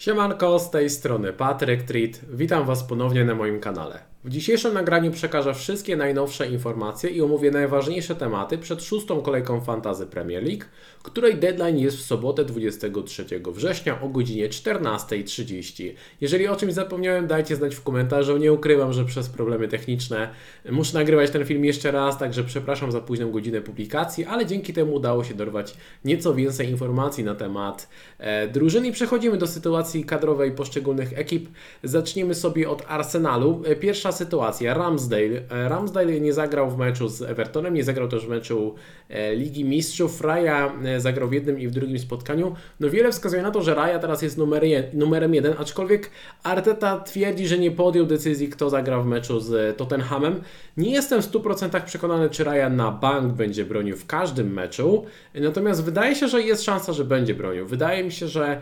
Siemanko, z tej strony Patryk Treat. Witam Was ponownie na moim kanale. W dzisiejszym nagraniu przekażę wszystkie najnowsze informacje i omówię najważniejsze tematy przed szóstą kolejką Fantazy Premier League, której deadline jest w sobotę 23 września o godzinie 14.30. Jeżeli o czymś zapomniałem, dajcie znać w komentarzu. Nie ukrywam, że przez problemy techniczne muszę nagrywać ten film jeszcze raz, także przepraszam za późną godzinę publikacji, ale dzięki temu udało się dorwać nieco więcej informacji na temat e, drużyny i przechodzimy do sytuacji kadrowej poszczególnych ekip. Zaczniemy sobie od Arsenalu. E, pierwsza sytuacja, Ramsdale. E, Ramsdale nie zagrał w meczu z Evertonem, nie zagrał też w meczu e, Ligi Mistrzów. Raya e, zagrał w jednym i w drugim spotkaniu. No wiele wskazuje na to, że Raya teraz jest numer je, numerem jeden, aczkolwiek Arteta twierdzi, że nie podjął decyzji, kto zagra w meczu z Tottenhamem. Nie jestem w 100% przekonany, czy Raya na bank będzie bronił w każdym meczu, natomiast wydaje się, że jest szansa, że będzie bronił. Wydaje mi się, że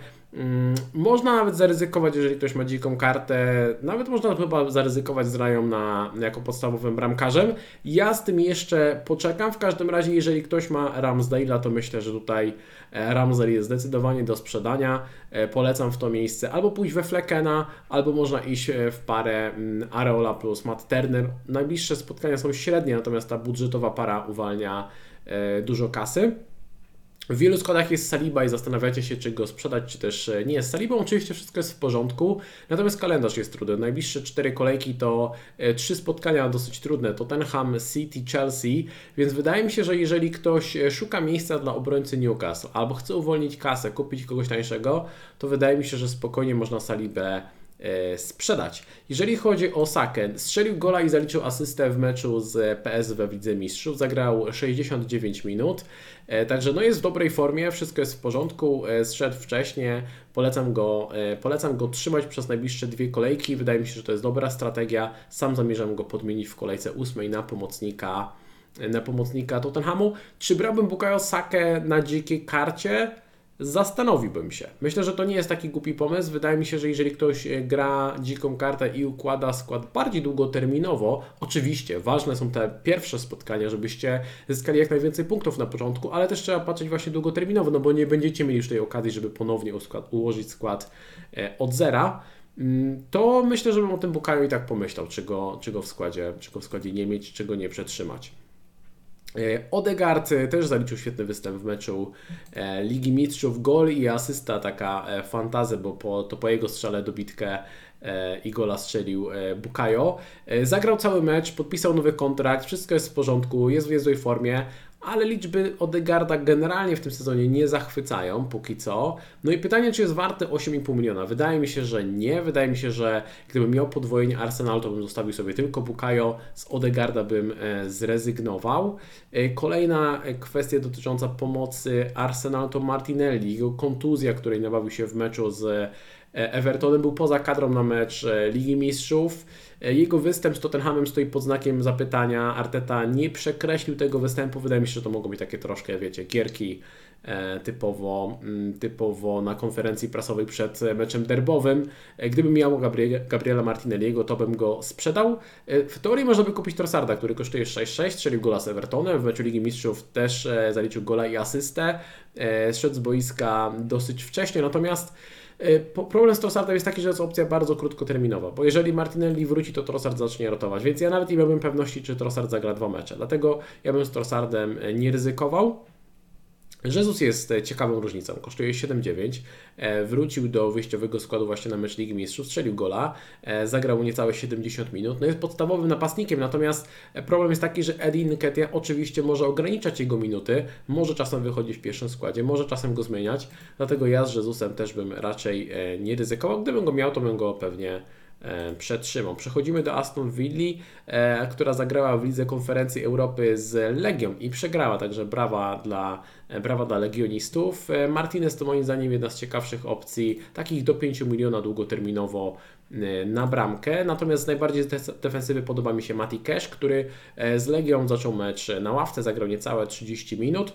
można nawet zaryzykować, jeżeli ktoś ma dziką kartę, nawet można chyba zaryzykować z Rają na, jako podstawowym bramkarzem. Ja z tym jeszcze poczekam. W każdym razie, jeżeli ktoś ma Ramsdale'a, to myślę, że tutaj e, Ramsdale jest zdecydowanie do sprzedania. E, polecam w to miejsce albo pójść we Flekena, albo można iść e, w parę mm, Areola plus Matt Turner. Najbliższe spotkania są średnie, natomiast ta budżetowa para uwalnia dużo kasy. W wielu składach jest Saliba i zastanawiacie się, czy go sprzedać, czy też e, nie. Z Salibą oczywiście wszystko jest w porządku, natomiast kalendarz jest trudny. Najbliższe cztery kolejki to e, trzy spotkania dosyć trudne. Tottenham, City, Chelsea, więc wydaje mi się, że jeżeli ktoś e, szuka miejsca dla obrońcy Newcastle albo chce uwolnić kasę, kupić kogoś tańszego, to wydaje mi się, że spokojnie można Salibę sprzedać. Jeżeli chodzi o Sakę, strzelił gola i zaliczył asystę w meczu z PS we Widze Mistrzów, zagrał 69 minut, e, także no jest w dobrej formie, wszystko jest w porządku, e, zszedł wcześniej, polecam go, polecam go trzymać przez najbliższe dwie kolejki, wydaje mi się, że to jest dobra strategia, sam zamierzam go podmienić w kolejce ósmej na pomocnika na pomocnika Tottenhamu. Czy brałbym Bukayo Sakę na dzikiej karcie? Zastanowiłbym się. Myślę, że to nie jest taki głupi pomysł. Wydaje mi się, że jeżeli ktoś e, gra dziką kartę i układa skład bardziej długoterminowo, oczywiście ważne są te pierwsze spotkania, żebyście zyskali jak najwięcej punktów na początku, ale też trzeba patrzeć właśnie długoterminowo, no bo nie będziecie mieli już tej okazji, żeby ponownie ułożyć skład e, od zera mm, to myślę, że bym o tym Bukayo i tak pomyślał, czy go, czy go, w, składzie, czy go w składzie nie mieć, czy go nie przetrzymać. E, Odegaard e, też zaliczył świetny występ w meczu e, Ligi Mistrzów. Gol i asysta, taka fantazja, bo po, to po jego strzale dobitkę i gola strzelił Bukayo. Zagrał cały mecz, podpisał nowy kontrakt, wszystko jest w porządku, jest w niezłej formie ale liczby Odegarda generalnie w tym sezonie nie zachwycają póki co. No i pytanie, czy jest warty 8,5 miliona? Wydaje mi się, że nie. Wydaje mi się, że gdybym miał podwojenie Arsenal, to bym zostawił sobie tylko Bukayo, z Odegarda bym e, zrezygnował. E, kolejna e, kwestia dotycząca pomocy Arsenal to Martinelli, jego kontuzja, której nabawił się w meczu z Evertonem, był poza kadrą na mecz Ligi Mistrzów. E, jego występ z Tottenhamem stoi pod znakiem zapytania. Arteta nie przekreślił tego występu. Wydaje mi się, że to mogą być takie troszkę, wiecie, gierki e, typowo, mm, typowo na konferencji prasowej przed meczem derbowym. E, gdybym miał Gabriela Martinelliego, to bym go sprzedał. W teorii można by kupić Trossarda, który kosztuje 6-6, strzelił gola z Evertonem, w meczu Ligi Mistrzów też zaliczył gola i asystę. Zszedł z boiska dosyć wcześnie, natomiast E, problem z Trossardem jest taki, że jest opcja bardzo krótkoterminowa, bo jeżeli Martinelli wróci, to Trossard zacznie rotować, więc ja nawet nie miałbym pewności, czy Trossard zagra dwa mecze. Dlatego ja bym z Trossardem e, nie ryzykował. Jezus jest e, ciekawą różnicą, kosztuje 7,9, e, wrócił do wyjściowego składu właśnie na mecz Ligi Mistrzów, strzelił gola, e, zagrał niecałe 70 minut, no jest podstawowym napastnikiem, natomiast problem jest taki, że Eddie Nketiah oczywiście może ograniczać jego minuty, może czasem wychodzić w pierwszym składzie, może czasem go zmieniać, dlatego ja z Jezusem też bym raczej nie ryzykował, gdybym go miał, to bym go pewnie przetrzymał. Przechodzimy do Aston Villa, która zagrała w Lidze Konferencji Europy z Legią i przegrała, także brawa dla, brawa dla legionistów. Martinez to moim zdaniem jedna z ciekawszych opcji, takich do 5 miliona długoterminowo na bramkę. Natomiast z najbardziej defensywy podoba mi się Mati Cash, który z Legią zaczął mecz na ławce, zagrał niecałe 30 minut.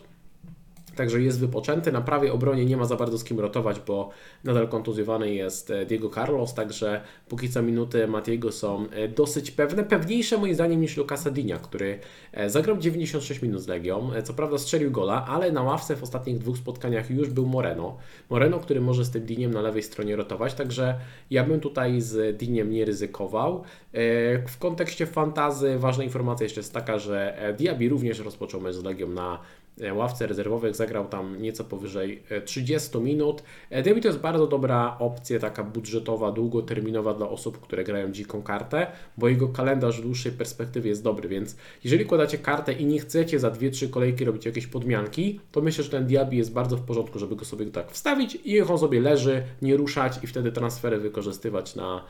Także jest wypoczęty. Na prawej obronie nie ma za bardzo z kim rotować, bo nadal kontuzjowany jest e, Diego Carlos, także póki co minuty Matiego są e, dosyć pewne. Pewniejsze moim zdaniem niż Lucasa Dinia, który e, zagrał 96 minut z Legią. Co prawda strzelił gola, ale na ławce w ostatnich dwóch spotkaniach już był Moreno. Moreno, który może z tym Diniem na lewej stronie rotować, także ja bym tutaj z Diniem nie ryzykował. W kontekście fantazy ważna informacja jeszcze jest taka, że Diaby również rozpoczął mecz z Legią na ławce rezerwowych, zagrał tam nieco powyżej 30 e, minut. E, Debbie to jest bardzo dobra opcja, taka budżetowa, długoterminowa dla osób, które grają dziką kartę, bo jego kalendarz w dłuższej perspektywie jest dobry, więc jeżeli kładacie kartę i nie chcecie za 2-3 kolejki robić jakieś podmianki, to myślę, że ten Diaby jest bardzo w porządku, żeby go sobie tak wstawić i on sobie leży, nie ruszać i wtedy transfery wykorzystywać na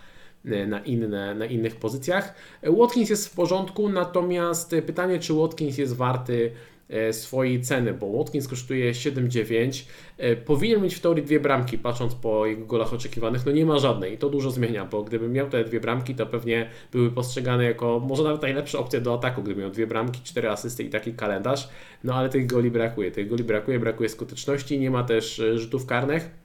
na, inne, na innych pozycjach. Watkins jest w porządku, natomiast pytanie, czy Watkins jest warty E, swojej ceny, bo Watkins kosztuje 7,9. E, powinien mieć w teorii dwie bramki, patrząc po jego golach oczekiwanych. No nie ma żadnej i to dużo zmienia, bo gdybym miał te dwie bramki, to pewnie były postrzegane jako może nawet najlepsza opcja do ataku, gdyby miał dwie bramki, cztery asysty i taki kalendarz. No ale tych goli brakuje. Tych goli brakuje, brakuje skuteczności, nie ma też e, rzutów karnych.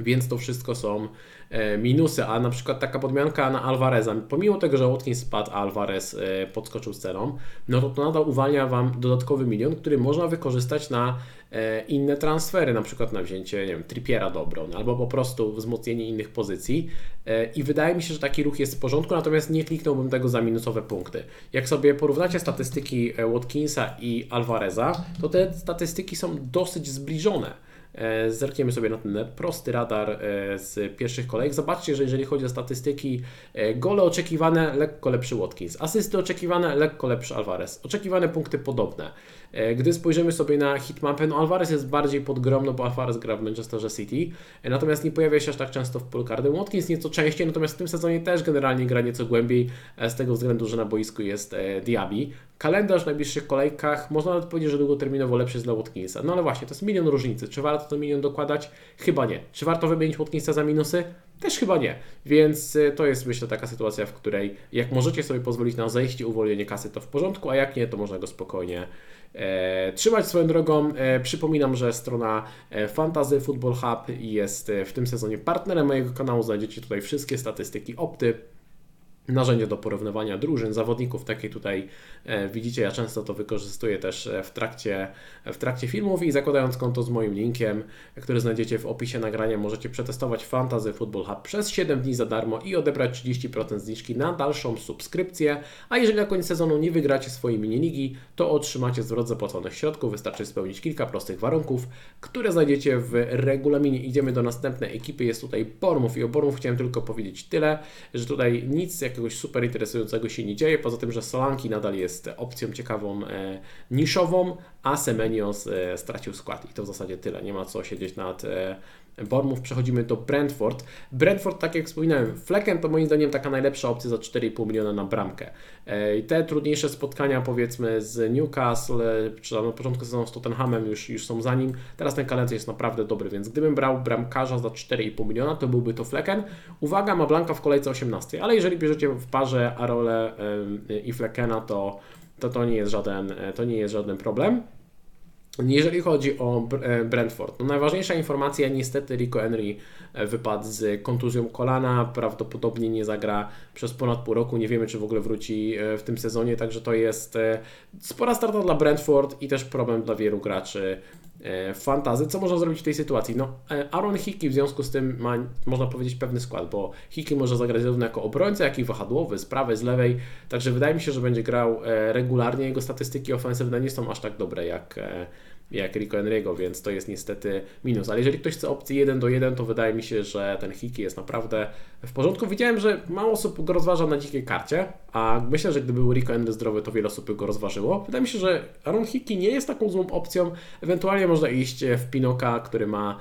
Więc to wszystko są E, minusy, a na przykład taka podmianka na Alvareza, pomimo tego, że Watkins spadł, a Alvarez e, podskoczył z ceną, no to to nadal uwalnia Wam dodatkowy milion, który można wykorzystać na e, inne transfery, na przykład na wzięcie, nie wiem, Trippiera do obrony, albo po prostu wzmocnienie innych pozycji i wydaje mi się, że taki ruch jest w porządku, natomiast nie kliknąłbym tego za minusowe punkty. Jak sobie porównacie statystyki Watkinsa i Alvareza, to te statystyki są dosyć zbliżone. E, zerkniemy sobie na ten prosty radar e, z pierwszych kolejek. Zobaczcie, że jeżeli chodzi o statystyki, e, gole oczekiwane, lekko lepszy Watkins, asysty oczekiwane, lekko lepszy Alvarez, oczekiwane punkty podobne. E, gdy spojrzymy sobie na hitmapę, no Alvarez jest bardziej podgromno, bo Alvarez gra w Manchesterze City, e, natomiast nie pojawia się aż tak często w Polkardy. Watkins nieco częściej, natomiast w tym sezonie też generalnie gra nieco głębiej, e, z tego względu, że na boisku jest Diaby. Kalendarz w najbliższych kolejkach, można nawet powiedzieć, że długoterminowo lepszy jest dla Watkinsa. No ale właśnie, to jest milion różnicy. Czy warto to milion dokładać? Chyba nie. Czy warto wymienić Watkinsa za minusy? Też chyba nie. Więc to jest myślę taka sytuacja, w której jak możecie sobie pozwolić na zejście, uwolnienie kasy, to w porządku, a jak nie, to można go spokojnie trzymać swoją drogą. E, przypominam, że strona e, Fantasy Football Hub jest w tym sezonie partnerem mojego kanału. Znajdziecie tutaj wszystkie statystyki opty narzędzie do porównywania drużyn, zawodników, takie tutaj e, widzicie, ja często to wykorzystuję też e, w trakcie, w trakcie filmów i zakładając konto z moim linkiem, który znajdziecie w opisie nagrania, możecie przetestować Fantasy Football Hub przez 7 dni za darmo i odebrać 30% zniżki na dalszą subskrypcję, a jeżeli na koniec sezonu nie wygracie swojej mini-ligi, to otrzymacie zwrot zapłaconych środków, wystarczy spełnić kilka prostych warunków, które znajdziecie w regulaminie. Idziemy do następnej ekipy, jest tutaj Bormów i o Bormów chciałem tylko powiedzieć tyle, że tutaj nic jak jakiegoś super interesującego się nie dzieje, poza tym, że Solanki nadal jest opcją ciekawą, e, niszową, a Semenios e, stracił skład. I to w zasadzie tyle, nie ma co siedzieć nad e, Bormów przechodzimy do Brentford. Brentford, tak jak wspominałem, Flecken to moim zdaniem taka najlepsza opcja za 4,5 miliona na bramkę. E, I te trudniejsze spotkania powiedzmy z Newcastle, czy na początku sezonu z Tottenhamem już, już są za nim. Teraz ten kalendarz jest naprawdę dobry, więc gdybym brał bramkarza za 4,5 miliona, to byłby to Flecken. Uwaga, ma Blanka w kolejce 18, ale jeżeli bierzecie w parze Arole i Fleckena, to, to to nie jest żaden, to nie jest żaden problem. Jeżeli chodzi o e, Brentford, no najważniejsza informacja, niestety Rico Henry e, wypadł z kontuzją kolana, prawdopodobnie nie zagra przez ponad pół roku, nie wiemy czy w ogóle wróci e, w tym sezonie, także to jest spora strata dla Brentford i też problem dla wielu graczy fantazy. Co można zrobić w tej sytuacji? No, Aaron Hickey w związku z tym ma, można powiedzieć, pewny skład, bo Hickey może zagrać zarówno jako obrońca, jak i wahadłowy, z prawej, z lewej, także wydaje mi się, że będzie grał regularnie. Jego statystyki ofensywne nie są aż tak dobre jak jak Rico Enriego, więc to jest niestety minus. Ale jeżeli ktoś chce opcji 1 do 1, to wydaje mi się, że ten Hiki jest naprawdę w porządku. Widziałem, że mało osób go rozważa na dzikiej karcie, a myślę, że gdyby był Rico Henry zdrowy, to wiele osób by go rozważyło. Wydaje mi się, że Aaron Hiki nie jest taką złą opcją. Ewentualnie można iść w Pinoka, który ma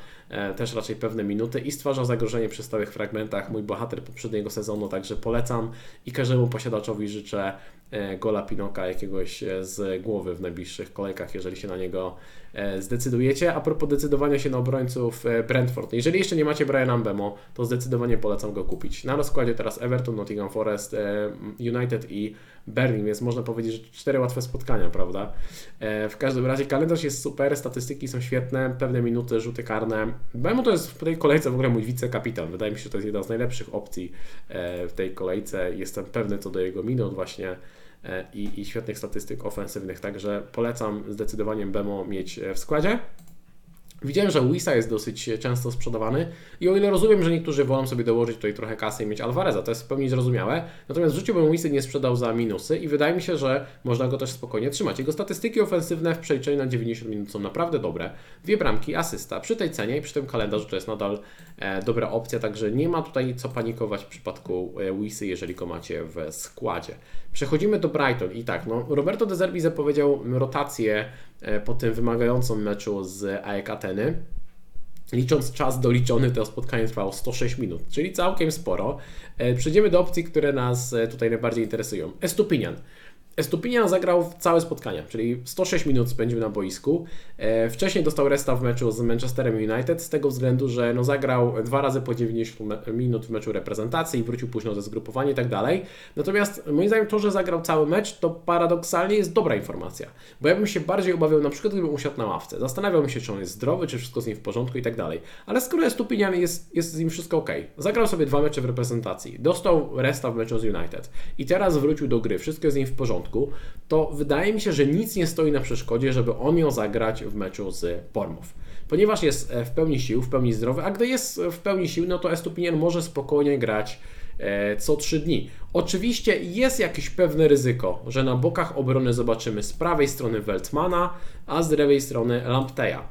też raczej pewne minuty i stwarza zagrożenie przy stałych fragmentach. Mój bohater poprzedniego sezonu, także polecam i każdemu posiadaczowi życzę e, gola Pinoka jakiegoś e, z głowy w najbliższych kolejkach, jeżeli się na niego e, zdecydujecie. A propos decydowania się na obrońców e, Brentford. Jeżeli jeszcze nie macie Briana Mbemo, to zdecydowanie polecam go kupić. Na rozkładzie teraz Everton, Nottingham Forest, e, United i Berlin, więc można powiedzieć, że cztery łatwe spotkania, prawda? W każdym razie kalendarz jest super, statystyki są świetne, pewne minuty, rzuty karne. Mbemo to jest w tej kolejce w ogóle mój wicekapitan. Wydaje mi się, że to jest jedna z najlepszych opcji w tej kolejce. Jestem pewny co do jego minut właśnie E, i, i świetnych statystyk ofensywnych, także polecam zdecydowanie Bemo mieć e, w składzie. Widziałem, że Wisa jest dosyć często sprzedawany i o ile rozumiem, że niektórzy wolą sobie dołożyć tutaj trochę kasy i mieć Alvareza, to jest w pełni zrozumiałe, natomiast w życiu nie sprzedał za minusy i wydaje mi się, że można go też spokojnie trzymać. Jego statystyki ofensywne w przeliczeniu na 90 minut są naprawdę dobre. Dwie bramki, asysta. Przy tej cenie i przy tym kalendarzu to jest nadal e, dobra opcja, także nie ma tutaj co panikować w przypadku e, Wisy, jeżeli go macie w składzie. Przechodzimy do Brighton i tak, no, Roberto De Zerbi zapowiedział rotację E, po tym wymagającym meczu z AEK Ateny. Licząc czas doliczony, to spotkanie trwało 106 minut, czyli całkiem sporo. E, przejdziemy do opcji, które nas e, tutaj najbardziej interesują. Estupinian. Estupinian zagrał całe spotkanie, czyli 106 minut spędził na boisku. E, wcześniej dostał resta w meczu z Manchesterem United z tego względu, że no zagrał dwa razy po 90 minut w meczu reprezentacji, wrócił późno ze zgrupowania i tak dalej. Natomiast moim zdaniem to, że zagrał cały mecz, to paradoksalnie jest dobra informacja, bo ja bym się bardziej obawiał na przykład, gdybym usiadł na ławce. Zastanawiałbym się, czy on jest zdrowy, czy wszystko z nim w porządku i tak dalej. Ale skoro Estupinian jest, jest z nim wszystko ok, zagrał sobie dwa mecze w reprezentacji, dostał resta w meczu z United i teraz wrócił do gry, wszystko jest z nim w porządku, to wydaje mi się, że nic nie stoi na przeszkodzie, żeby on miał zagrać w meczu z Pormów. Ponieważ jest e, w pełni sił, w pełni zdrowy, a gdy jest w pełni sił, no to Estupinian może spokojnie grać e, co 3 dni. Oczywiście jest jakieś pewne ryzyko, że na bokach obrony zobaczymy z prawej strony Weltmana, a z lewej strony Lampteja.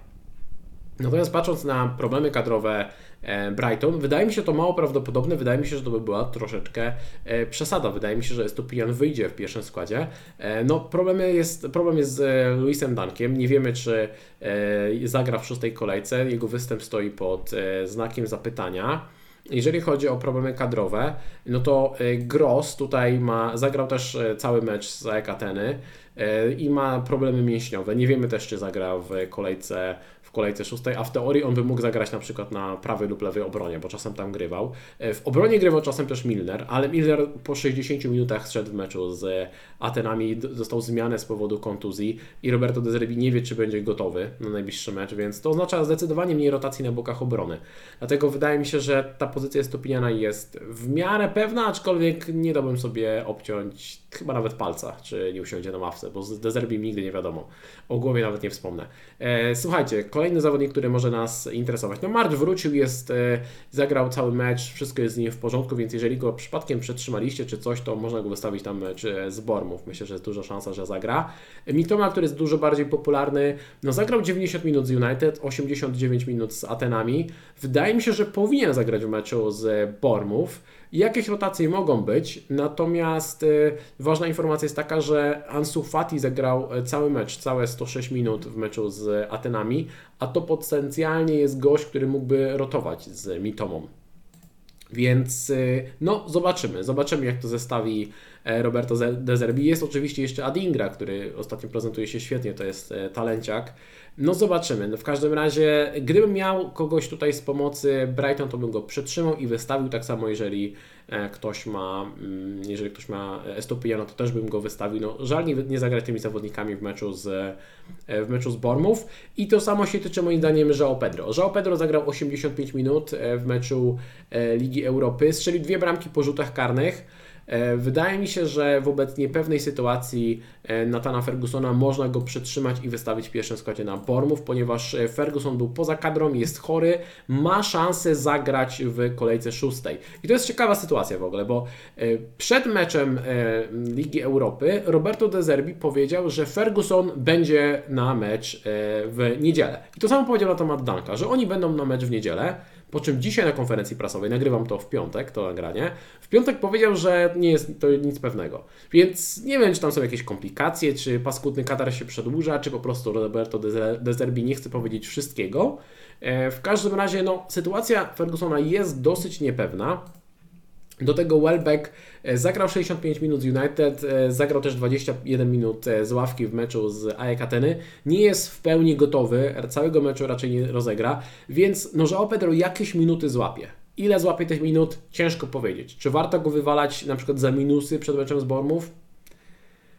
Natomiast patrząc na problemy kadrowe E, Brighton. Wydaje mi się to mało prawdopodobne, wydaje mi się, że to by była troszeczkę e, przesada. Wydaje mi się, że Estupian wyjdzie w pierwszym składzie. E, no, problem jest, problem jest z Luisem Dankiem. Nie wiemy, czy zagra w szóstej kolejce. Jego występ stoi pod znakiem zapytania. Jeżeli chodzi o problemy kadrowe, no to Gross tutaj ma, zagrał też cały mecz z Ekateny i ma problemy mięśniowe. Nie wiemy też, czy zagra w kolejce kolejce szóstej, a w teorii on by mógł zagrać na przykład na prawej lub lewej obronie, bo czasem tam grywał. E, w obronie grywał czasem też Milner, ale Milner po 60 minutach szedł w meczu z Atenami, został zmiany z powodu kontuzji i Roberto De Zerbi nie wie, czy będzie gotowy na najbliższy mecz, więc to oznacza zdecydowanie mniej rotacji na bokach obrony. Dlatego wydaje mi się, że ta pozycja Stopiniana jest w miarę pewna, aczkolwiek nie dałbym sobie obciąć chyba nawet palca, czy nie usiądzie na ławce, bo z De Zerbi nigdy nie wiadomo. O głowie nawet nie wspomnę. E, słuchajcie, kolejny zawodnik, który może nas interesować. No Marcz wrócił, jest, e, zagrał cały mecz, wszystko jest z nim w porządku, więc jeżeli go przypadkiem przetrzymaliście czy coś, to można go wystawić tam czy z Bormów. Myślę, że jest duża szansa, że zagra. Mitoma, który jest dużo bardziej popularny, no zagrał 90 minut z United, 89 minut z Atenami. Wydaje mi się, że powinien zagrać w meczu z Bormów. Jakieś rotacje mogą być, natomiast y, ważna informacja jest taka, że Ansu Fati zagrał e, cały mecz, całe 106 minut w meczu z Atenami, a to potencjalnie jest gość, który mógłby rotować z Mitomą. Więc y, no, zobaczymy. Zobaczymy, jak to zestawi Roberto De Zerbi. Jest oczywiście jeszcze Adingra, który ostatnio prezentuje się świetnie, to jest e, talenciak. No zobaczymy. No, w każdym razie, gdybym miał kogoś tutaj z pomocy Brighton, to bym go przetrzymał i wystawił. Tak samo, jeżeli e, ktoś ma, mm, jeżeli ktoś ma Estopijana, to też bym go wystawił. No, żal nie, nie zagrać tymi zawodnikami w meczu z, w meczu z Bormów. I to samo się tyczy moim zdaniem João Pedro. João Pedro zagrał 85 minut w meczu Ligi Europy, strzelił dwie bramki po rzutach karnych. E, wydaje mi się, że wobec niepewnej sytuacji e, Natana Fergusona można go przetrzymać i wystawić w pierwszym składzie na Bormów, ponieważ e, Ferguson był poza kadrą, jest chory, ma szansę zagrać w kolejce szóstej. I to jest ciekawa sytuacja w ogóle, bo przed meczem Ligi Europy Roberto De Zerbi powiedział, że Ferguson będzie na mecz w niedzielę. I to samo powiedział na temat Danka, że oni będą na mecz w niedzielę. Po czym dzisiaj na konferencji prasowej, nagrywam to w piątek, to nagranie, w piątek powiedział, że nie jest to nic pewnego. Więc nie wiem, czy tam są jakieś komplikacje, czy paskudny Katar się przedłuża, czy po prostu Roberto De Zerbi nie chce powiedzieć wszystkiego. E, w każdym razie, no, sytuacja Fergusona jest dosyć niepewna. Do tego Welbeck e, zagrał 65 minut z United, e, zagrał też 21 minut e, z ławki w meczu z AEK Ateny. Nie jest w pełni gotowy, całego meczu raczej nie rozegra, więc no João Pedro jakieś minuty złapie. Ile złapie tych minut? Ciężko powiedzieć. Czy warto go wywalać na przykład za minusy przed meczem z Bormów?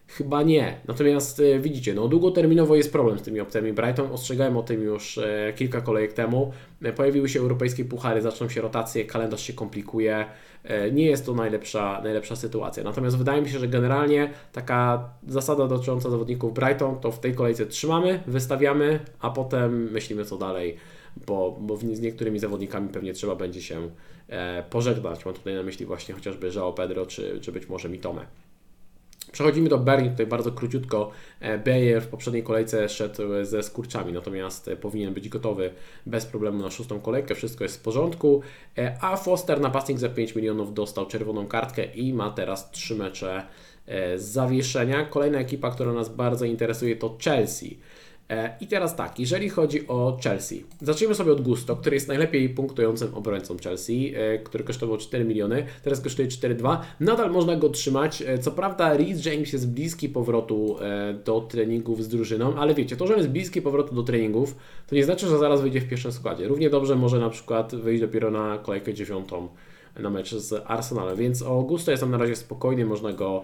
Chyba nie. Natomiast e, widzicie, no długoterminowo jest problem z tymi opcjami. Brighton ostrzegałem o tym już e, kilka kolejek temu. E, pojawiły się europejskie puchary, zaczną się rotacje, kalendarz się komplikuje. E, nie jest to najlepsza, najlepsza sytuacja. Natomiast wydaje mi się, że generalnie taka zasada dotycząca zawodników Brighton to w tej kolejce trzymamy, wystawiamy, a potem myślimy co dalej, bo, bo z niektórymi zawodnikami pewnie trzeba będzie się e, pożegnać. Mam tutaj na myśli właśnie chociażby João Pedro, czy, czy być może Mitome. Przechodzimy do Berlin, tutaj bardzo króciutko. E, Bayer w poprzedniej kolejce szedł ze skurczami, natomiast e, powinien być gotowy bez problemu na szóstą kolejkę, wszystko jest w porządku. E, a Foster, napastnik za 5 milionów, dostał czerwoną kartkę i ma teraz 3 mecze zawieszenia. Kolejna ekipa, która nas bardzo interesuje to Chelsea. E, I teraz tak, jeżeli chodzi o Chelsea, zacznijmy sobie od Gusto, który jest najlepiej punktującym obrońcą Chelsea, e, który kosztował 4 miliony, teraz kosztuje 4,2. Nadal można go trzymać. E, co prawda, Reece James jest bliski powrotu do treningów z drużyną, ale wiecie, to, że jest bliski powrotu do treningów, to nie znaczy, że zaraz wyjdzie w pierwszym składzie. Równie dobrze może na przykład wyjść dopiero na kolejkę dziewiątą na mecz z Arsenalem, więc o Gusto jestem na razie spokojny, można go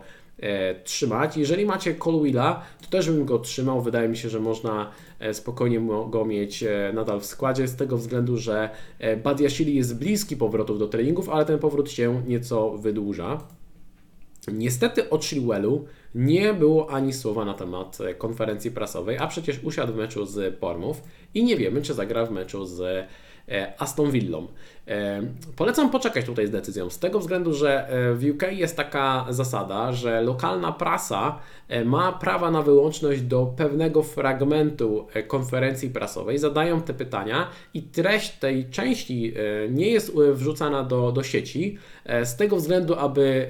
trzymać. Jeżeli macie Colwilla, to też bym go trzymał. Wydaje mi się, że można e, spokojnie go mieć e, nadal w składzie, z tego względu, że e, Badiashili jest bliski powrotów do treningów, ale ten powrót się nieco wydłuża. Niestety o Chilwellu nie było ani słowa na temat e, konferencji prasowej, a przecież usiadł w meczu z Pormów i nie wiemy, czy zagra w meczu z E, Aston Villą. E, polecam poczekać tutaj z decyzją, z tego względu, że e, w UK jest taka zasada, że lokalna prasa ma prawa na wyłączność do pewnego fragmentu konferencji prasowej, zadają te pytania i treść tej części nie jest wrzucana do, do sieci, z tego względu, aby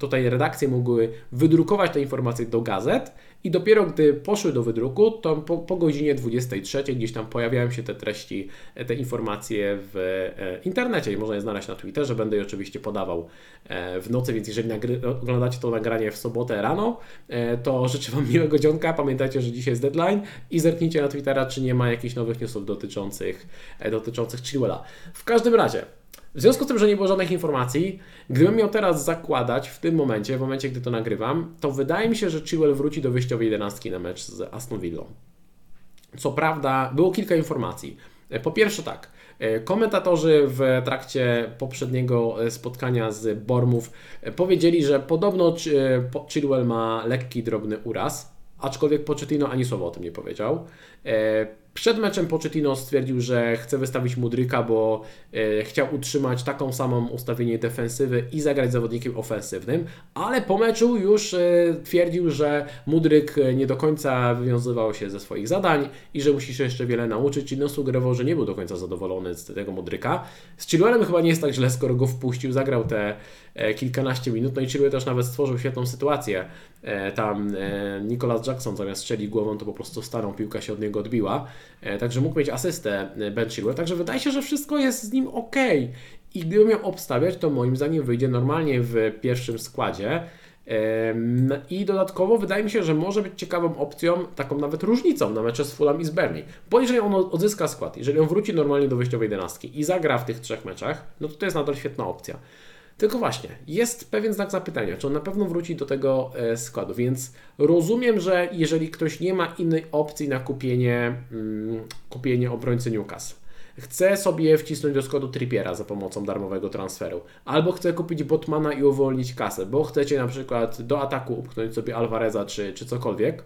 tutaj redakcje mogły wydrukować te informacje do gazet i dopiero gdy poszły do wydruku, to po, po godzinie 23 gdzieś tam pojawiają się te treści, e, te informacje w e, internecie i można je znaleźć na Twitterze. Będę je oczywiście podawał e, w nocy, więc jeżeli oglądacie to nagranie w sobotę rano, to życzę Wam miłego dzionka. Pamiętajcie, że dzisiaj jest deadline i zerknijcie na Twittera, czy nie ma jakichś nowych newsów dotyczących, dotyczących Chilwella. W każdym razie, w związku z tym, że nie było żadnych informacji, gdybym miał teraz zakładać w tym momencie, w momencie, gdy to nagrywam, to wydaje mi się, że Chilwell wróci do wyjściowej jedenastki na mecz z Aston Villą. Co prawda, było kilka informacji. Po pierwsze tak, komentatorzy w trakcie poprzedniego spotkania z Bormów powiedzieli, że podobno Chilwell ma lekki, drobny uraz, aczkolwiek Pochettino ani słowa o tym nie powiedział. Przed meczem Pochettino stwierdził, że chce wystawić Mudryka, bo e, chciał utrzymać taką samą ustawienie defensywy i zagrać zawodnikiem ofensywnym, ale po meczu już e, twierdził, że Mudryk e, nie do końca wywiązywał się ze swoich zadań i że musi się jeszcze wiele nauczyć i no sugerował, że nie był do końca zadowolony z tego Mudryka. Z Chilwellem chyba nie jest tak źle, skoro go wpuścił, zagrał te e, kilkanaście minut, no i Chilwell też nawet stworzył świetną sytuację. E, tam e, Nicolas Jackson zamiast strzelić głową, to po prostu starą piłka się od niego odbiła. E, także mógł mieć asystę e, Ben Chilwell, także wydaje się, że wszystko jest z nim ok. I gdybym miał obstawiać, to moim zdaniem wyjdzie normalnie w pierwszym składzie. I dodatkowo wydaje mi się, że może być ciekawą opcją, taką nawet różnicą na mecze z Fulham i z Burnley. Bo jeżeli on odzyska skład, jeżeli on wróci normalnie do wyjściowej jedenastki i zagra w tych trzech meczach, no to to jest nadal świetna opcja. Tylko właśnie, jest pewien znak zapytania, czy on na pewno wróci do tego e, składu, więc rozumiem, że jeżeli ktoś nie ma innej opcji na kupienie, mm, kupienie obrońcy Newcastle, chce sobie wcisnąć do składu Trippiera za pomocą darmowego transferu, albo chce kupić Botmana i uwolnić kasę, bo chcecie na przykład do ataku upchnąć sobie Alvareza czy, czy cokolwiek,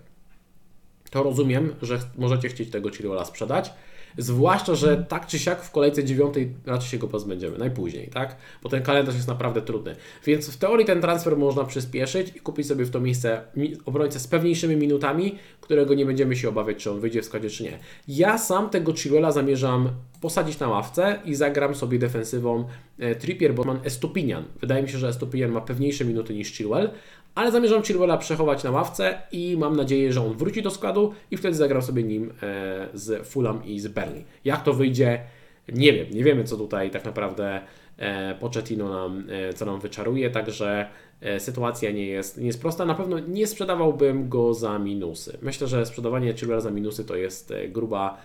to rozumiem, że możecie chcieć tego Chilwella sprzedać, Zwłaszcza, że tak czy siak w kolejce dziewiątej raczej się go pozbędziemy, najpóźniej, tak? Bo ten kalendarz jest naprawdę trudny. Więc w teorii ten transfer można przyspieszyć i kupić sobie w to miejsce obrońcę z pewniejszymi minutami, którego nie będziemy się obawiać, czy on wyjdzie w składzie, czy nie. Ja sam tego Chilwella zamierzam posadzić na ławce i zagram sobie defensywą e, Trippier, Botman, Estupinian. Wydaje mi się, że Estupinian ma pewniejsze minuty niż Chilwell, ale zamierzam Chilwella przechować na ławce i mam nadzieję, że on wróci do składu i wtedy zagram sobie nim e, z Fulham i z Burnley. Jak to wyjdzie, nie wiem, nie wiemy co tutaj tak naprawdę e, Pochettino nam, e, co nam wyczaruje, także sytuacja nie jest, nie jest prosta. Na pewno nie sprzedawałbym go za minusy. Myślę, że sprzedawanie Chilwella za minusy to jest gruba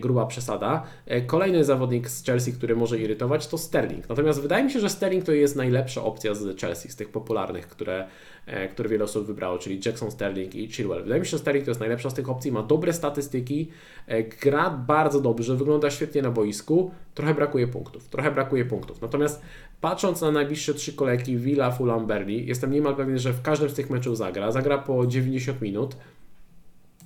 gruba przesada. E, kolejny zawodnik z Chelsea, który może irytować, to Sterling. Natomiast wydaje mi się, że Sterling to jest najlepsza opcja z Chelsea, z tych popularnych, które, e, które wiele osób wybrało, czyli Jackson Sterling i Chilwell. Wydaje mi się, że Sterling to jest najlepsza z tych opcji, ma dobre statystyki, gra bardzo dobrze, wygląda świetnie na boisku, trochę brakuje punktów, trochę brakuje punktów. Natomiast patrząc na najbliższe trzy kolejki Villa, Fulham, Burnley, jestem niemal pewien, że w każdym z tych meczów zagra, zagra po 90 minut,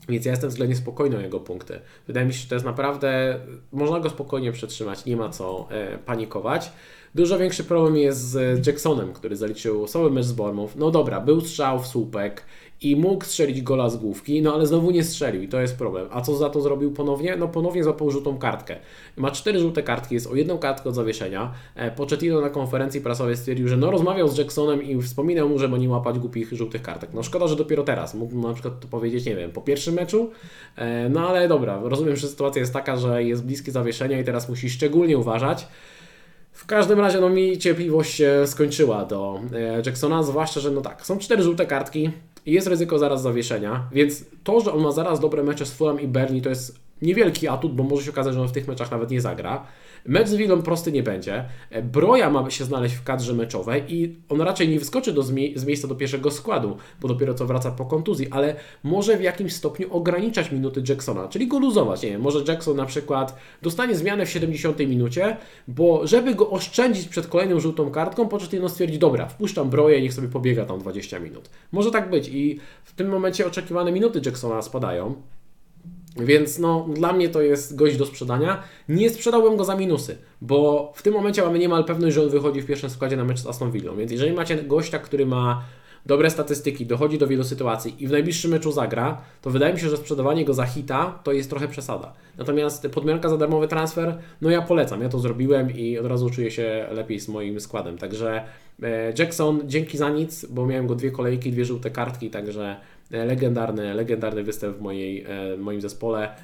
więc ja jestem względnie spokojny o jego punkty. Wydaje mi się, że to jest naprawdę, można go spokojnie przetrzymać, nie ma co e, panikować. Dużo większy problem jest z Jacksonem, który zaliczył słaby mecz z Bournemouth. No dobra, był strzał w słupek i mógł strzelić gola z główki, no ale znowu nie strzelił i to jest problem. A co za to zrobił ponownie? No ponownie złapał żółtą kartkę. Ma cztery żółte kartki, jest o jedną kartkę od zawieszenia. E, Pochettino na konferencji prasowej stwierdził, że no rozmawiał z Jacksonem i wspominał mu, żeby nie łapać głupich żółtych kartek. No szkoda, że dopiero teraz. Mógłbym na przykład to powiedzieć, nie wiem, po pierwszym meczu, e, no ale dobra, rozumiem, że sytuacja jest taka, że jest bliskie zawieszenia i teraz musi szczególnie uważać. W każdym razie no mi cierpliwość się skończyła do e, Jacksona, zwłaszcza, że no tak, są cztery żółte kartki, jest ryzyko zaraz zawieszenia, więc to, że on ma zaraz dobre mecze z Fulham i Bernie to jest niewielki atut, bo może się okazać, że on w tych meczach nawet nie zagra. Mecz z Willą prosty nie będzie. Broja ma się znaleźć w kadrze meczowej i on raczej nie wyskoczy do z miejsca do pierwszego składu, bo dopiero co wraca po kontuzji, ale może w jakimś stopniu ograniczać minuty Jacksona, czyli go luzować. Nie wiem, może Jackson na przykład dostanie zmianę w 70 minucie, bo żeby go oszczędzić przed kolejną żółtą kartką, Pochettino stwierdzi, dobra, wpuszczam Broję i niech sobie pobiega tam 20 minut. Może tak być i w tym momencie oczekiwane minuty Jacksona spadają. Więc no, dla mnie to jest gość do sprzedania. Nie sprzedałbym go za minusy, bo w tym momencie mamy niemal pewność, że on wychodzi w pierwszym składzie na mecz z Aston Villą. Więc jeżeli macie gościa, który ma dobre statystyki, dochodzi do wielu sytuacji i w najbliższym meczu zagra, to wydaje mi się, że sprzedawanie go za hita to jest trochę przesada. Natomiast podmianka za darmowy transfer, no ja polecam, ja to zrobiłem i od razu czuję się lepiej z moim składem. Także e, Jackson, dzięki za nic, bo miałem go dwie kolejki, dwie żółte kartki, także legendarny, legendarny występ w mojej, e, moim zespole.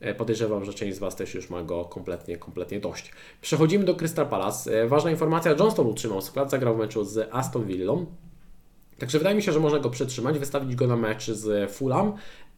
E, podejrzewam, że część z Was też już ma go kompletnie, kompletnie dość. Przechodzimy do Crystal Palace. Ważna informacja, Johnston utrzymał skład, zagrał w meczu z Aston Villą. Także wydaje mi się, że można go przetrzymać, wystawić go na mecz z Fulham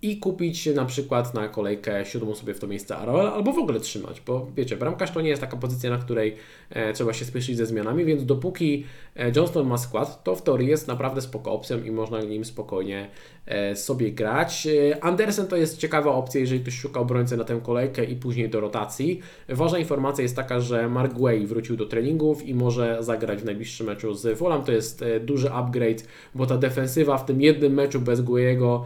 i kupić na przykład na kolejkę siódmą sobie w to miejsce Aroel, albo w ogóle trzymać, bo wiecie, bramkarz to nie jest taka pozycja, na której e, trzeba się spieszyć ze zmianami, więc dopóki e, Johnston ma skład, to w teorii jest naprawdę spoko opcją i można nim spokojnie e, sobie grać. E, Andersen to jest ciekawa opcja, jeżeli ktoś szuka obrońcy na tę kolejkę i później do rotacji. Ważna informacja jest taka, że Mark Way wrócił do treningów i może zagrać w najbliższym meczu z Fulham. To jest e, duży upgrade, bo ta defensywa w tym jednym meczu bez Guejego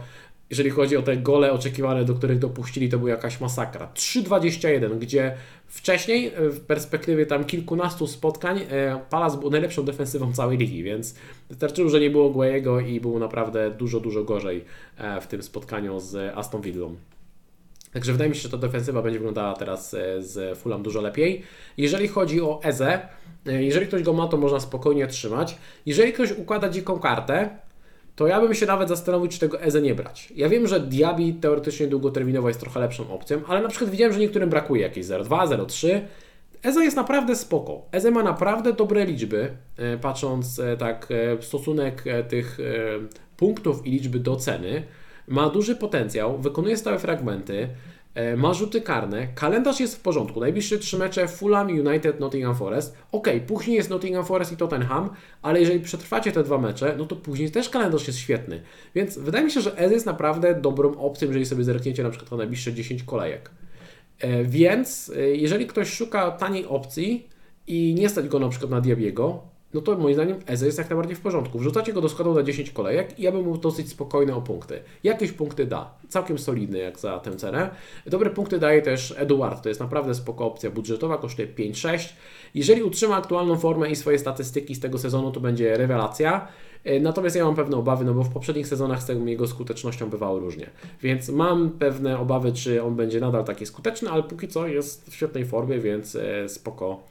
jeżeli chodzi o te gole oczekiwane, do których dopuścili, to była jakaś masakra. 3-21, gdzie wcześniej, e, w perspektywie tam kilkunastu spotkań, e, Palace był najlepszą defensywą całej ligi, więc wystarczyło, że nie było Guayego i było naprawdę dużo, dużo gorzej e, w tym spotkaniu z Aston Villą. Także wydaje mi się, że ta defensywa będzie wyglądała teraz z Fulham dużo lepiej. Jeżeli chodzi o Eze, jeżeli ktoś go ma, to można spokojnie trzymać. Jeżeli ktoś układa dziką kartę, to ja bym się nawet zastanowił, czy tego Eze nie brać. Ja wiem, że Diaby teoretycznie długoterminowo jest trochę lepszą opcją, ale na przykład widziałem, że niektórym brakuje jakieś 0,2, 0,3. Eze jest naprawdę spoko. Eze ma naprawdę dobre liczby, e, patrząc e, tak e, stosunek tych punktów i liczby do ceny. Ma duży potencjał, wykonuje stałe fragmenty, ma rzuty karne, kalendarz jest w porządku. Najbliższe trzy mecze Fulham, United, Nottingham Forest. Ok, później jest Nottingham Forest i Tottenham, ale jeżeli przetrwacie te dwa mecze, no to później też kalendarz jest świetny. Więc wydaje mi się, że Ez jest naprawdę dobrą opcją, jeżeli sobie zerkniecie na przykład na najbliższe 10 kolejek. E, więc e, jeżeli ktoś szuka taniej opcji i nie stać go na przykład na Diabiego, no to moim zdaniem Eze jest jak najbardziej w porządku. Wrzucacie go do składu na 10 kolejek i ja bym był dosyć spokojny o punkty. Jakieś punkty da, całkiem solidny jak za tę cenę. Dobre punkty daje też Eduard, to jest naprawdę spoko opcja budżetowa, kosztuje 5-6. Jeżeli utrzyma aktualną formę i swoje statystyki z tego sezonu, to będzie rewelacja. E, natomiast ja mam pewne obawy, no bo w poprzednich sezonach z tą jego skutecznością bywało różnie. Więc mam pewne obawy, czy on będzie nadal taki skuteczny, ale póki co jest w świetnej formie, więc e, spoko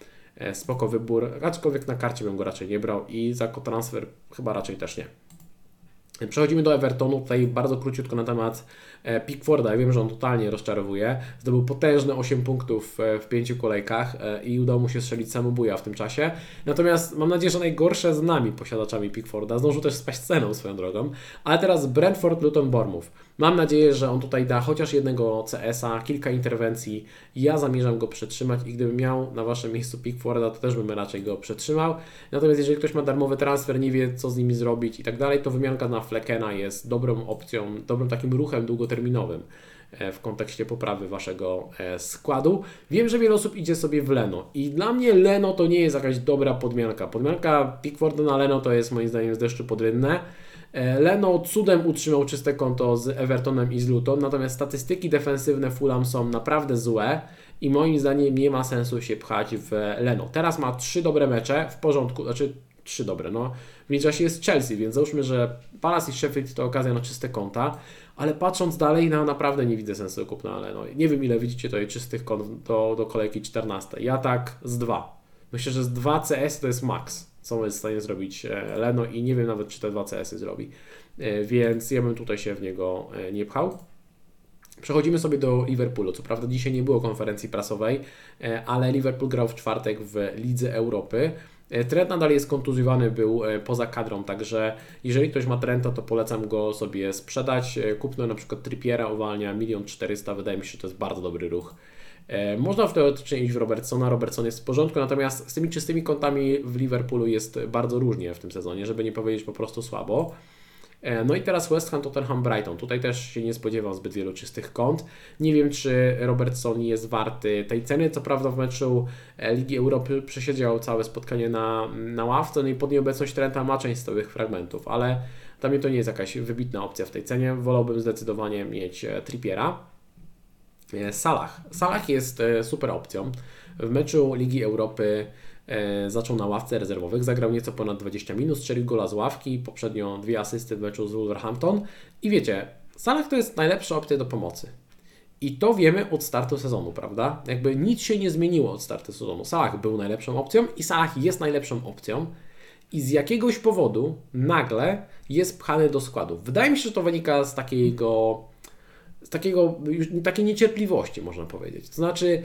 spoko wybór, aczkolwiek na karcie bym go raczej nie brał i za transfer chyba raczej też nie. Przechodzimy do Evertonu, tutaj bardzo króciutko na temat e, Pickforda. Ja wiem, że on totalnie rozczarowuje. Zdobył potężne 8 punktów e, w pięciu kolejkach e, i udało mu się strzelić samobuja w tym czasie. Natomiast mam nadzieję, że najgorsze z nami posiadaczami Pickforda. Zdążył też spaść ceną swoją drogą. Ale teraz Brentford, Luton, Bournemouth. Mam nadzieję, że on tutaj da chociaż jednego CS-a, kilka interwencji. Ja zamierzam go przetrzymać i gdybym miał na Waszym miejscu Pickforda, to też bym raczej go przetrzymał. Natomiast jeżeli ktoś ma darmowy transfer, nie wie co z nimi zrobić i tak dalej, to wymianka na Flekena jest dobrą opcją, dobrym takim ruchem długoterminowym e, w kontekście poprawy Waszego e, składu. Wiem, że wiele osób idzie sobie w Leno i dla mnie Leno to nie jest jakaś dobra podmianka. Podmianka Pickforda na Leno to jest moim zdaniem z deszczu pod rynne. E, Leno cudem utrzymał czyste konto z Evertonem i z Luton, natomiast statystyki defensywne Fulham są naprawdę złe i moim zdaniem nie ma sensu się pchać w Leno. Teraz ma trzy dobre mecze w porządku, znaczy trzy dobre, no w międzyczasie jest Chelsea, więc załóżmy, że Palace i Sheffield to okazja na czyste konta, ale patrząc dalej, no naprawdę nie widzę sensu kupna Leno. Nie wiem ile widzicie tutaj czystych kont do, do kolejki 14. Ja tak z dwa. Myślę, że z 2 CS to jest max co jest w stanie zrobić e, Leno i nie wiem nawet, czy te dwa CS-y zrobi. E, więc ja bym tutaj się w niego e, nie pchał. Przechodzimy sobie do Liverpoolu. Co prawda dzisiaj nie było konferencji prasowej, ale Liverpool grał w czwartek w Lidze Europy. Trent nadal jest kontuzjowany, był poza kadrą, także jeżeli ktoś ma Trenta, to polecam go sobie sprzedać. Kupno na przykład Trippiera uwalnia 1 400 wydaje mi się, że to jest bardzo dobry ruch E, można teoretycznie iść w Robertsona, Robertson jest w porządku, natomiast z tymi czystymi kątami w Liverpoolu jest bardzo różnie w tym sezonie, żeby nie powiedzieć po prostu słabo. E, no i teraz West Ham, Tottenham, Brighton. Tutaj też się nie spodziewam zbyt wielu czystych kąt. Nie wiem, czy Robertson jest warty tej ceny. Co prawda w meczu e, Ligi Europy przesiedział całe spotkanie na, na ławce, no i pod nieobecność Trenta ma część stałych fragmentów, ale dla mnie to nie jest jakaś wybitna opcja w tej cenie. Wolałbym zdecydowanie mieć Trippiera. E, Salah. Salah jest e, super opcją. W meczu Ligi Europy e, zaczął na ławce rezerwowych, zagrał nieco ponad 20 minut, strzelił gola z ławki, poprzednio dwie asysty w meczu z Wolverhampton i wiecie, Salah to jest najlepsza opcja do pomocy. I to wiemy od startu sezonu, prawda? Jakby nic się nie zmieniło od startu sezonu. Salah był najlepszą opcją i Salah jest najlepszą opcją i z jakiegoś powodu nagle jest pchany do składu. Wydaje mi się, że to wynika z takiego takiego, już takiej niecierpliwości, można powiedzieć. To znaczy,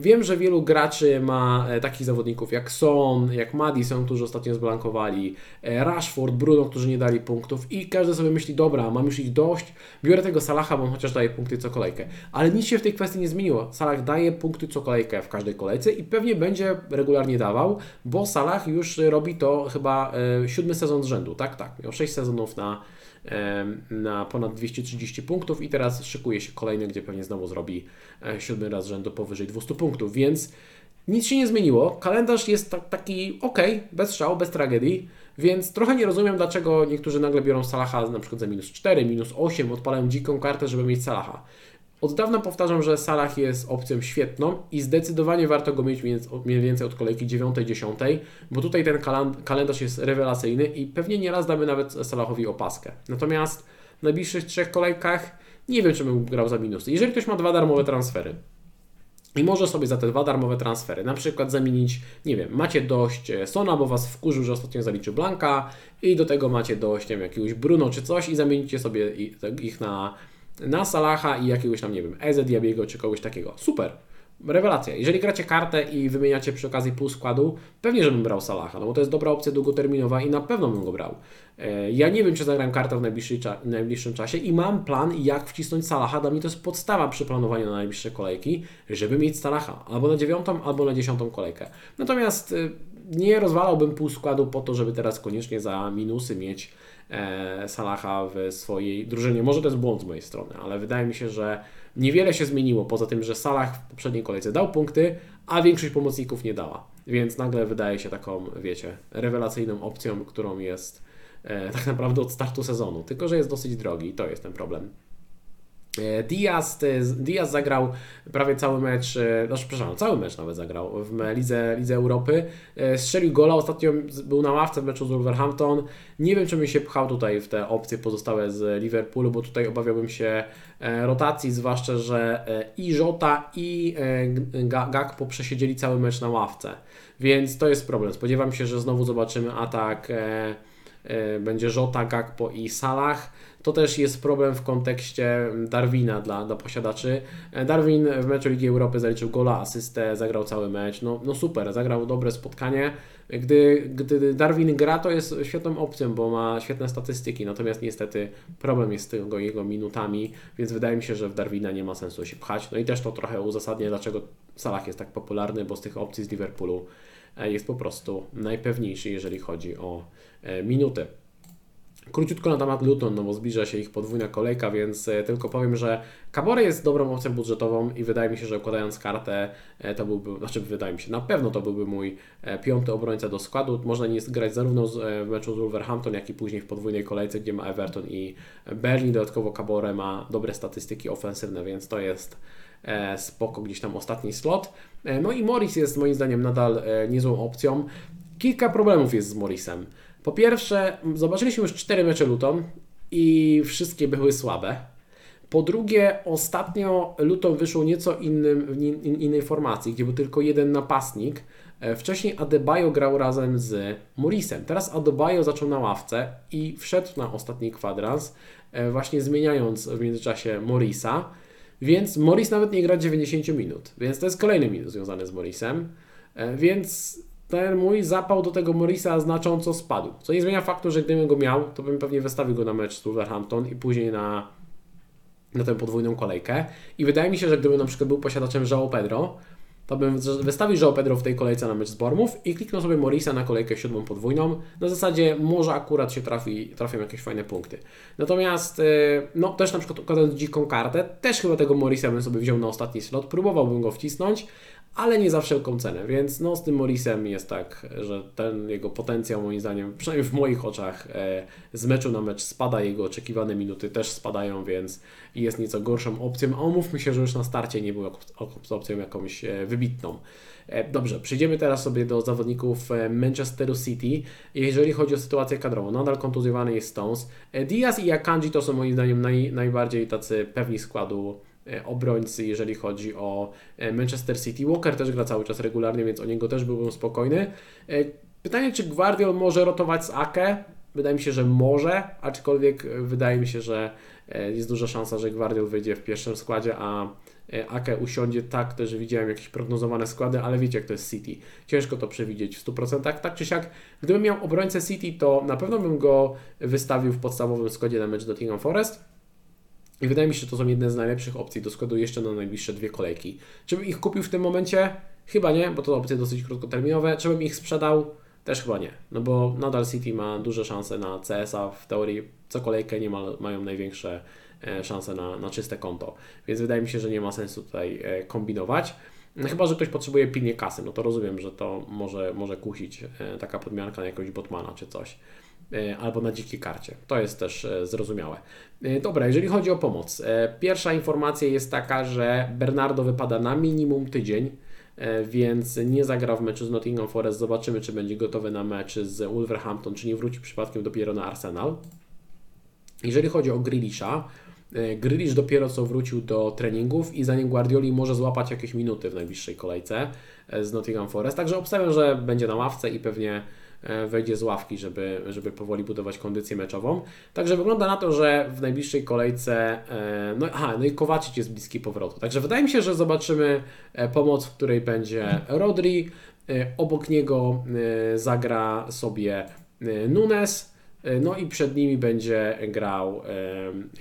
wiem, że wielu graczy ma e, takich zawodników jak Son, jak Madison, którzy ostatnio zblankowali, e, Rashford, Bruno, którzy nie dali punktów i każdy sobie myśli, dobra, mam już ich dość, biorę tego Salaha, bo on chociaż daje punkty co kolejkę. Ale nic się w tej kwestii nie zmieniło. Salah daje punkty co kolejkę w każdej kolejce i pewnie będzie regularnie dawał, bo Salah już robi to chyba e, siódmy sezon z rzędu, tak? Tak, miał sześć sezonów na na ponad 230 punktów i teraz szykuje się kolejny, gdzie pewnie znowu zrobi e, siódmy raz rzędu powyżej 200 punktów, więc nic się nie zmieniło. Kalendarz jest taki ok, bez szału, bez tragedii, więc trochę nie rozumiem, dlaczego niektórzy nagle biorą Salaha na przykład za minus 4, minus 8, odpalają dziką kartę, żeby mieć Salaha. Od dawna powtarzam, że Salah jest opcją świetną i zdecydowanie warto go mieć mniej więcej od kolejki 9-10, bo tutaj ten kalendarz jest rewelacyjny i pewnie nieraz damy nawet Salahowi opaskę. Natomiast w najbliższych trzech kolejkach nie wiem, czy bym grał za minusy. Jeżeli ktoś ma dwa darmowe transfery, i może sobie za te dwa darmowe transfery na przykład zamienić, nie wiem, macie dość e, Sona, bo Was wkurzył, że ostatnio zaliczył Blanka i do tego macie dość, nie wiem, jakiegoś Bruno czy coś i zamienicie sobie ich na na Salaha i jakiegoś tam, nie wiem, Eze Diabiego czy kogoś takiego. Super. Rewelacja. Jeżeli gracie kartę i wymieniacie przy okazji pół składu, pewnie, żebym brał Salaha, no bo to jest dobra opcja długoterminowa i na pewno bym go brał. E, ja nie wiem, czy zagram kartę w najbliższym, najbliższym czasie i mam plan, jak wcisnąć Salaha. Dla mnie to jest podstawa przy planowaniu na najbliższe kolejki, żeby mieć Salaha albo na dziewiątą, albo na dziesiątą kolejkę. Natomiast y, nie rozwalałbym pół składu po to, żeby teraz koniecznie za minusy mieć E, Salaha w swojej drużynie. Może to jest błąd z mojej strony, ale wydaje mi się, że niewiele się zmieniło, poza tym, że Salah w poprzedniej kolejce dał punkty, a większość pomocników nie dała. Więc nagle wydaje się taką, wiecie, rewelacyjną opcją, którą jest e, tak naprawdę od startu sezonu. Tylko, że jest dosyć drogi i to jest ten problem. E, Diaz, Diaz zagrał prawie cały mecz, e, znaczy, przepraszam, cały mecz nawet zagrał w Lidze, Lidze Europy. E, strzelił gola, ostatnio był na ławce w meczu z Wolverhampton. Nie wiem, czy bym się pchał tutaj w te opcje pozostałe z Liverpoolu, bo tutaj obawiałbym się rotacji, zwłaszcza, że i Jota i Gakpo przesiedzieli cały mecz na ławce. Więc to jest problem. Spodziewam się, że znowu zobaczymy atak będzie Jota, Gakpo i Salah. To też jest problem w kontekście Darwina dla, dla posiadaczy. Darwin w meczu Ligi Europy zaliczył gola, asystę, zagrał cały mecz. No, no super, zagrał dobre spotkanie. Gdy, gdy Darwin gra, to jest świetną opcją, bo ma świetne statystyki, natomiast niestety problem jest z tego jego minutami, więc wydaje mi się, że w Darwina nie ma sensu się pchać. No i też to trochę uzasadnia, dlaczego Salah jest tak popularny, bo z tych opcji z Liverpoolu e, jest po prostu najpewniejszy, jeżeli chodzi o e, minuty. Króciutko na temat Luton, no bo zbliża się ich podwójna kolejka, więc e, tylko powiem, że Cabore jest dobrą opcją budżetową i wydaje mi się, że układając kartę e, to byłby, znaczy wydaje mi się, na pewno to byłby mój e, piąty obrońca do składu. Można nie grać zarówno w meczu z Wolverhampton, jak i później w podwójnej kolejce, gdzie ma Everton i Berlin. Dodatkowo Cabore ma dobre statystyki ofensywne, więc to jest spoko gdzieś tam ostatni slot. No i Morris jest moim zdaniem nadal niezłą opcją. Kilka problemów jest z Morrisem. Po pierwsze, zobaczyliśmy już cztery mecze Luton i wszystkie były słabe. Po drugie, ostatnio Luton wyszło nieco innym, w innej formacji, gdzie był tylko jeden napastnik. E, wcześniej Adebayo grał razem z Morrisem. Teraz Adebayo zaczął na ławce i wszedł na ostatni kwadrans, e, właśnie zmieniając w międzyczasie Morisa. Więc Morris nawet nie gra 90 minut, więc to jest kolejny minus związany z Morrisem. E, więc ten mój zapał do tego Morisa znacząco spadł. Co nie zmienia faktu, że gdybym go miał, to bym pewnie wystawił go na mecz z Wolverhampton i później na, na tę podwójną kolejkę. I wydaje mi się, że gdybym na przykład był posiadaczem João Pedro, to bym wystawił João Pedro w tej kolejce na mecz z Bormów i kliknął sobie Morisa na kolejkę siódmą podwójną. Na zasadzie może akurat się trafi, trafią jakieś fajne punkty. Natomiast, e, no też na przykład układając dziką kartę, też chyba tego Morisa bym sobie wziął na ostatni slot, próbowałbym go wcisnąć, ale nie za wszelką cenę, więc no z tym Morrisem jest tak, że ten jego potencjał moim zdaniem, przynajmniej w moich oczach e, z meczu na mecz spada, jego oczekiwane minuty też spadają, więc jest nieco gorszą opcją, a umówmy się, że już na starcie nie był opcją jakąś e, wybitną. E, dobrze, przejdziemy teraz sobie do zawodników Manchesteru City. Jeżeli chodzi o sytuację kadrową, nadal kontuzjowany jest Stones. Diaz i Akanji to są moim zdaniem naj, najbardziej tacy pewni składu obrońcy, jeżeli chodzi o e, Manchester City. Walker też gra cały czas regularnie, więc o niego też byłbym spokojny. E, pytanie, czy Guardiol może rotować z Ake? Wydaje mi się, że może, aczkolwiek wydaje mi się, że jest duża szansa, że Guardiol wyjdzie w pierwszym składzie, a Ake usiądzie tak, też widziałem jakieś prognozowane składy, ale wiecie jak to jest City. Ciężko to przewidzieć w 100%. Tak czy siak, gdybym miał obrońcę City, to na pewno bym go wystawił w podstawowym składzie na mecz Nottingham Forest i wydaje mi się, że to są jedne z najlepszych opcji do składu jeszcze na najbliższe dwie kolejki. Czy bym ich kupił w tym momencie? Chyba nie, bo to opcje dosyć krótkoterminowe. Czy bym ich sprzedał? Też chyba nie, no bo nadal City ma duże szanse na CSA, w teorii co kolejkę nie ma, mają największe e, szanse na, na czyste konto, więc wydaje mi się, że nie ma sensu tutaj e, kombinować. No chyba, że ktoś potrzebuje pilnie kasy, no to rozumiem, że to może, może kusić e, taka podmianka na jakiegoś botmana czy coś. E, albo na dzikiej karcie. To jest też e, zrozumiałe. E, dobra, jeżeli chodzi o pomoc. Pierwsza informacja jest taka, że Bernardo wypada na minimum tydzień, więc nie zagra w meczu z Nottingham Forest. Zobaczymy, czy będzie gotowy na mecz z Wolverhampton, czy nie wróci przypadkiem dopiero na Arsenal. Jeżeli chodzi o Grealisha, Grealish dopiero co wrócił do treningów i zanim Guardioli może złapać jakieś minuty w najbliższej kolejce z Nottingham Forest. Także obstawiam, że będzie na ławce i pewnie wejdzie z ławki, żeby, żeby powoli budować kondycję meczową. Także wygląda na to, że w najbliższej kolejce, e, no, aha, no i Kowacic jest bliski powrotu. Także wydaje mi się, że zobaczymy e, pomoc, w której będzie Rodri, obok niego zagra sobie Nunes, no i przed nimi będzie grał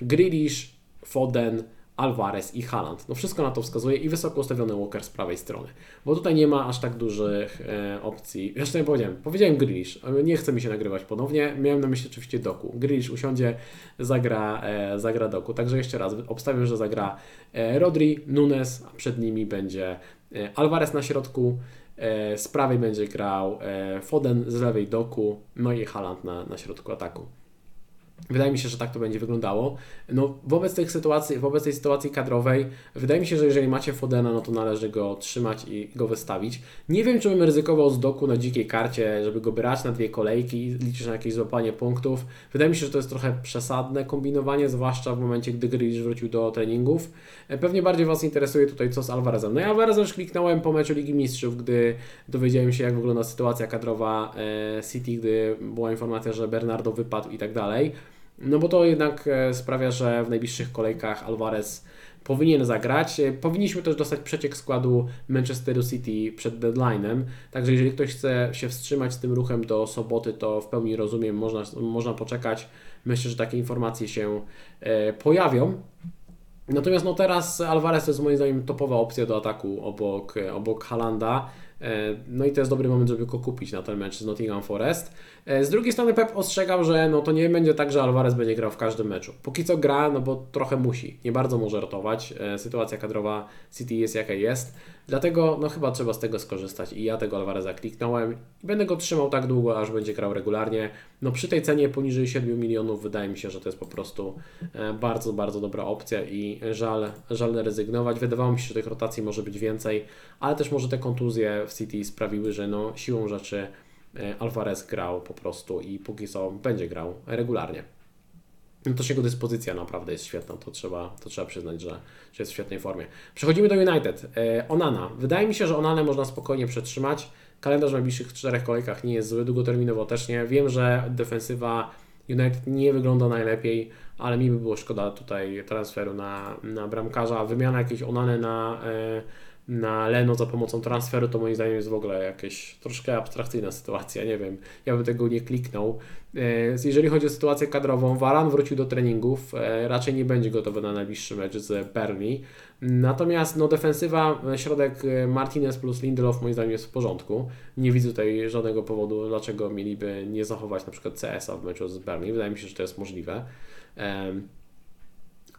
Grealish, Foden, Alvarez i Haaland. No wszystko na to wskazuje i wysoko ustawiony Walker z prawej strony, bo tutaj nie ma aż tak dużych e, opcji. Zresztą ja powiedziałem, powiedziałem Grealish, nie chce mi się nagrywać ponownie, miałem na myśli oczywiście Doku. Grealish usiądzie, zagra, e, zagra Doku, także jeszcze raz obstawiam, że zagra e, Rodri, Nunes, a przed nimi będzie e, Alvarez na środku, e, z prawej będzie grał e, Foden, z lewej Doku, no i Haaland na, na środku ataku. Wydaje mi się, że tak to będzie wyglądało. No, wobec, tych sytuacji, wobec tej sytuacji kadrowej, wydaje mi się, że jeżeli macie Fodena, no to należy go trzymać i go wystawić. Nie wiem, czy bym ryzykował z doku na dzikiej karcie, żeby go brać na dwie kolejki, liczyć na jakieś złapanie punktów. Wydaje mi się, że to jest trochę przesadne kombinowanie, zwłaszcza w momencie, gdy Grealish wrócił do treningów. E, pewnie bardziej Was interesuje tutaj, co z Alvarezem. No ja Alvarez już kliknąłem po meczu Ligi Mistrzów, gdy dowiedziałem się, jak wygląda sytuacja kadrowa e, City, gdy była informacja, że Bernardo wypadł i tak dalej. No bo to jednak e, sprawia, że w najbliższych kolejkach Alvarez powinien zagrać. E, powinniśmy też dostać przeciek składu Manchesteru City przed deadline'em, także jeżeli ktoś chce się wstrzymać z tym ruchem do soboty, to w pełni rozumiem, można, można poczekać. Myślę, że takie informacje się e, pojawią. Natomiast no teraz Alvarez to jest moim zdaniem topowa opcja do ataku obok, obok Halanda. E, no i to jest dobry moment, żeby go kupić na ten mecz z Nottingham Forest. E, z drugiej strony Pep ostrzegał, że no to nie będzie tak, że Alvarez będzie grał w każdym meczu. Póki co gra, no bo trochę musi. Nie bardzo może rotować. E, sytuacja kadrowa City jest jaka jest. Dlatego no chyba trzeba z tego skorzystać i ja tego Alvareza kliknąłem i będę go trzymał tak długo, aż będzie grał regularnie. No przy tej cenie poniżej 7 milionów wydaje mi się, że to jest po prostu bardzo, bardzo dobra opcja i żal, żal rezygnować. Wydawało mi się, że tych rotacji może być więcej, ale też może te kontuzje w City sprawiły, że no, siłą rzeczy e, Alvarez grał po prostu i póki co będzie grał regularnie. No też jego dyspozycja naprawdę jest świetna, to trzeba, to trzeba przyznać, że, że jest w świetnej formie. Przechodzimy do United. E, Onana. Wydaje mi się, że Onanę można spokojnie przetrzymać. Kalendarz w najbliższych czterech kolejkach nie jest zły, długoterminowo też nie. Wiem, że defensywa United nie wygląda najlepiej, ale mi by było szkoda tutaj transferu na, na bramkarza. Wymiana jakiejś Onany na... E, na Leno za pomocą transferu, to moim zdaniem jest w ogóle jakaś troszkę abstrakcyjna sytuacja, nie wiem, ja bym tego nie kliknął. E, jeżeli chodzi o sytuację kadrową, Waran wrócił do treningów, e, raczej nie będzie gotowy na najbliższy mecz z Burnley, natomiast no defensywa, e, środek Martinez plus Lindelof moim zdaniem jest w porządku, nie widzę tutaj żadnego powodu, dlaczego mieliby nie zachować na przykład CS-a w meczu z Burnley, wydaje mi się, że to jest możliwe.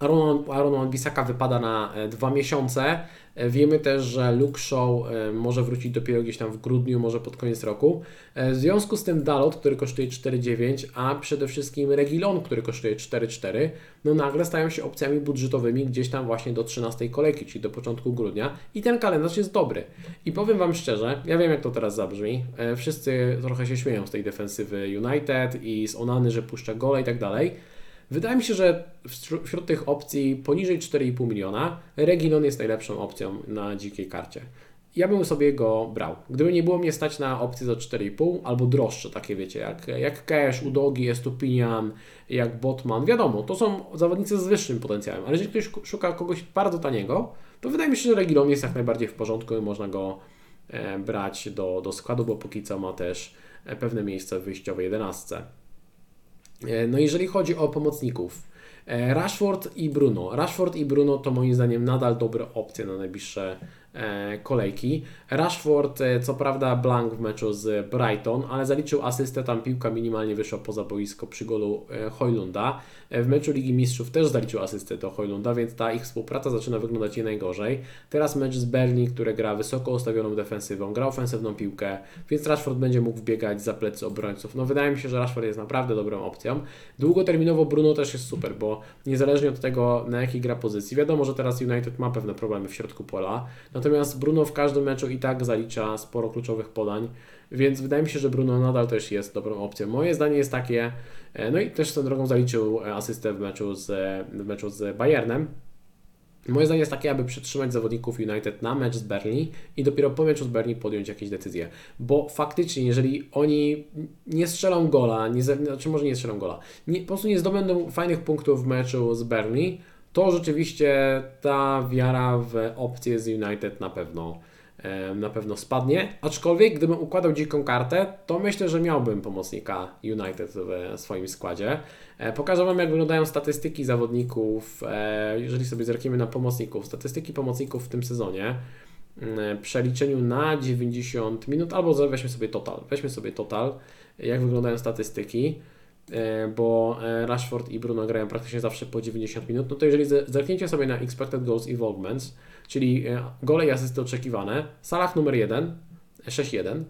Aaron, Aaron Bisaka wypada na dwa miesiące. Wiemy też, że Luke Show e, może wrócić dopiero gdzieś tam w grudniu, może pod koniec roku. E, w związku z tym Dalot, który kosztuje 4,9, a przede wszystkim Regilon, który kosztuje 4,4, no nagle stają się opcjami budżetowymi gdzieś tam właśnie do 13 kolejki, czyli do początku grudnia i ten kalendarz jest dobry. I powiem Wam szczerze, ja wiem jak to teraz zabrzmi, e, wszyscy trochę się śmieją z tej defensywy United i z Onany, że puszcza gole i tak dalej, Wydaje mi się, że wśród tych opcji poniżej 4,5 miliona Reginon jest najlepszą opcją na dzikiej karcie. Ja bym sobie go brał. Gdyby nie było mnie stać na opcję za 4,5 albo droższe, takie wiecie, jak, jak Cash, Udogi, Estupinian, jak Botman, wiadomo, to są zawodnicy z wyższym potencjałem, ale jeżeli ktoś szuka kogoś bardzo taniego, to wydaje mi się, że Reginon jest jak najbardziej w porządku i można go e, brać do, do składu, bo póki co ma też e, pewne miejsce w wyjściowej 11. E, no jeżeli chodzi o pomocników, e, Rashford i Bruno. Rashford i Bruno to moim zdaniem nadal dobre opcje na najbliższe E, kolejki. Rashford, co prawda blank w meczu z Brighton, ale zaliczył asystę, tam piłka minimalnie wyszła poza boisko przy golu Hojlunda. W meczu Ligi Mistrzów też zaliczył asystę do Hojlunda, więc ta ich współpraca zaczyna wyglądać nie najgorzej. Teraz mecz z Berlin, który gra wysoko ustawioną defensywą, gra ofensywną piłkę, więc Rashford będzie mógł wbiegać za plecy obrońców. No wydaje mi się, że Rashford jest naprawdę dobrą opcją. Długoterminowo Bruno też jest super, bo niezależnie od tego na jakiej gra pozycji, wiadomo, że teraz United ma pewne problemy w środku pola, Natomiast Bruno w każdym meczu i tak zalicza sporo kluczowych podań, więc wydaje mi się, że Bruno nadal też jest dobrą opcją. Moje zdanie jest takie, e, no i też tą drogą zaliczył e, asystę w meczu z, w meczu z Bayernem. Moje zdanie jest takie, aby przytrzymać zawodników United na mecz z Berlin i dopiero po meczu z Berlin podjąć jakieś decyzje. Bo faktycznie, jeżeli oni nie strzelą gola, nie, znaczy może nie strzelą gola, nie, po prostu nie zdobędą fajnych punktów w meczu z Berlin, to rzeczywiście ta wiara w opcję z United na pewno, na pewno spadnie. Aczkolwiek gdybym układał dziką kartę, to myślę, że miałbym pomocnika United w swoim składzie. E, pokażę Wam, jak wyglądają statystyki zawodników, e, jeżeli sobie zerkniemy na pomocników. Statystyki pomocników w tym sezonie przeliczeniu na 90 minut, albo weźmy sobie total. Weźmy sobie total, jak wyglądają statystyki. E, bo Rashford i Bruno grają praktycznie zawsze po 90 minut, no to jeżeli zerknięcie sobie na expected goals involvements, czyli e, gole i asysty oczekiwane, Salah numer 1, 6-1,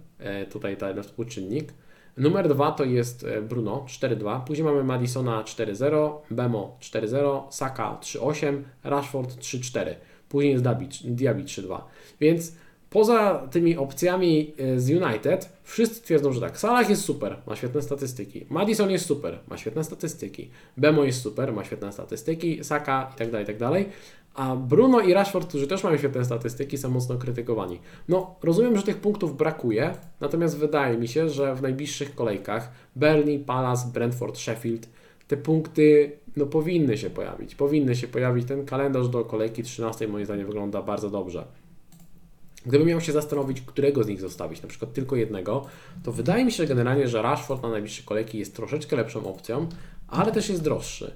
tutaj ten współczynnik, Numer 2 to jest e, Bruno 4-2, później mamy Madisona 4-0, Bemo 4-0, Saka 3-8, Rashford 3-4, później jest Diaby 3-2. Więc poza tymi opcjami e, z United, wszyscy twierdzą, że tak, Salah jest super, ma świetne statystyki, Madison jest super, ma świetne statystyki, Bemo jest super, ma świetne statystyki, Saka i tak dalej, i tak dalej. A Bruno i Rashford, którzy też mają świetne statystyki, są mocno krytykowani. No, rozumiem, że tych punktów brakuje, natomiast wydaje mi się, że w najbliższych kolejkach Burnley, Palace, Brentford, Sheffield te punkty no, powinny się pojawić. Powinny się pojawić. Ten kalendarz do kolejki 13 moim zdaniem wygląda bardzo dobrze. Gdybym miał się zastanowić, którego z nich zostawić, na przykład tylko jednego, to wydaje mi się generalnie, że Rashford na najbliższe kolejki jest troszeczkę lepszą opcją, ale też jest droższy.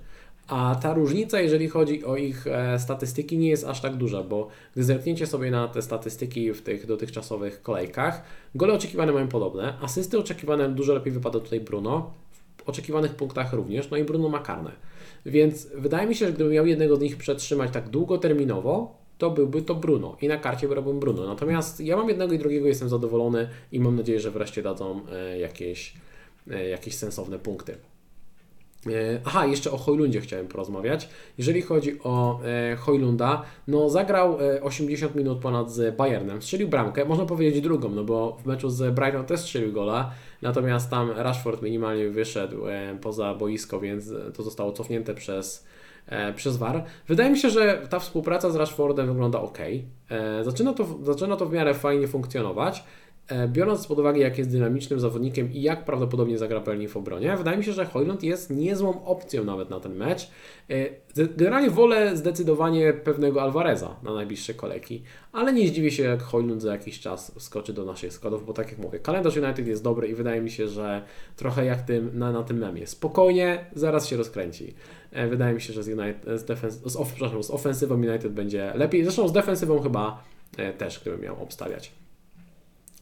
A ta różnica, jeżeli chodzi o ich e, statystyki, nie jest aż tak duża, bo gdy zerkniecie sobie na te statystyki w tych dotychczasowych kolejkach, gole oczekiwane mają podobne, asysty oczekiwane dużo lepiej wypada tutaj Bruno, w oczekiwanych punktach również, no i Bruno ma karne. Więc wydaje mi się, że gdybym miał jednego z nich przetrzymać tak długoterminowo, to byłby to Bruno i na karcie brałbym Bruno. Natomiast ja mam jednego i drugiego, jestem zadowolony i mam nadzieję, że wreszcie dadzą e, jakieś, e, jakieś sensowne punkty. E, aha, jeszcze o Hojlundzie chciałem porozmawiać. Jeżeli chodzi o e, Hojlunda, no zagrał e, 80 minut ponad z Bayernem, strzelił bramkę, można powiedzieć drugą, no bo w meczu z Brighton też strzelił gola, natomiast tam Rashford minimalnie wyszedł e, poza boisko, więc to zostało cofnięte przez, e, przez VAR. Wydaje mi się, że ta współpraca z Rashfordem wygląda ok. E, zaczyna, to, zaczyna to w miarę fajnie funkcjonować. E, biorąc pod uwagę, jak jest dynamicznym zawodnikiem i jak prawdopodobnie zagra Berlin w obronie, wydaje mi się, że Hojlund jest niezłą opcją nawet na ten mecz. E, generalnie wolę zdecydowanie pewnego Alvareza na najbliższe kolejki, ale nie zdziwię się, jak Hojlund za jakiś czas wskoczy do naszych składów, bo tak jak mówię, kalendarz United jest dobry i wydaje mi się, że trochę jak tym, na, na tym memie. Spokojnie, zaraz się rozkręci. E, wydaje mi się, że z, United, z, defens- z, of, z ofensywą United będzie lepiej, zresztą z defensywą chyba też, gdybym miał obstawiać.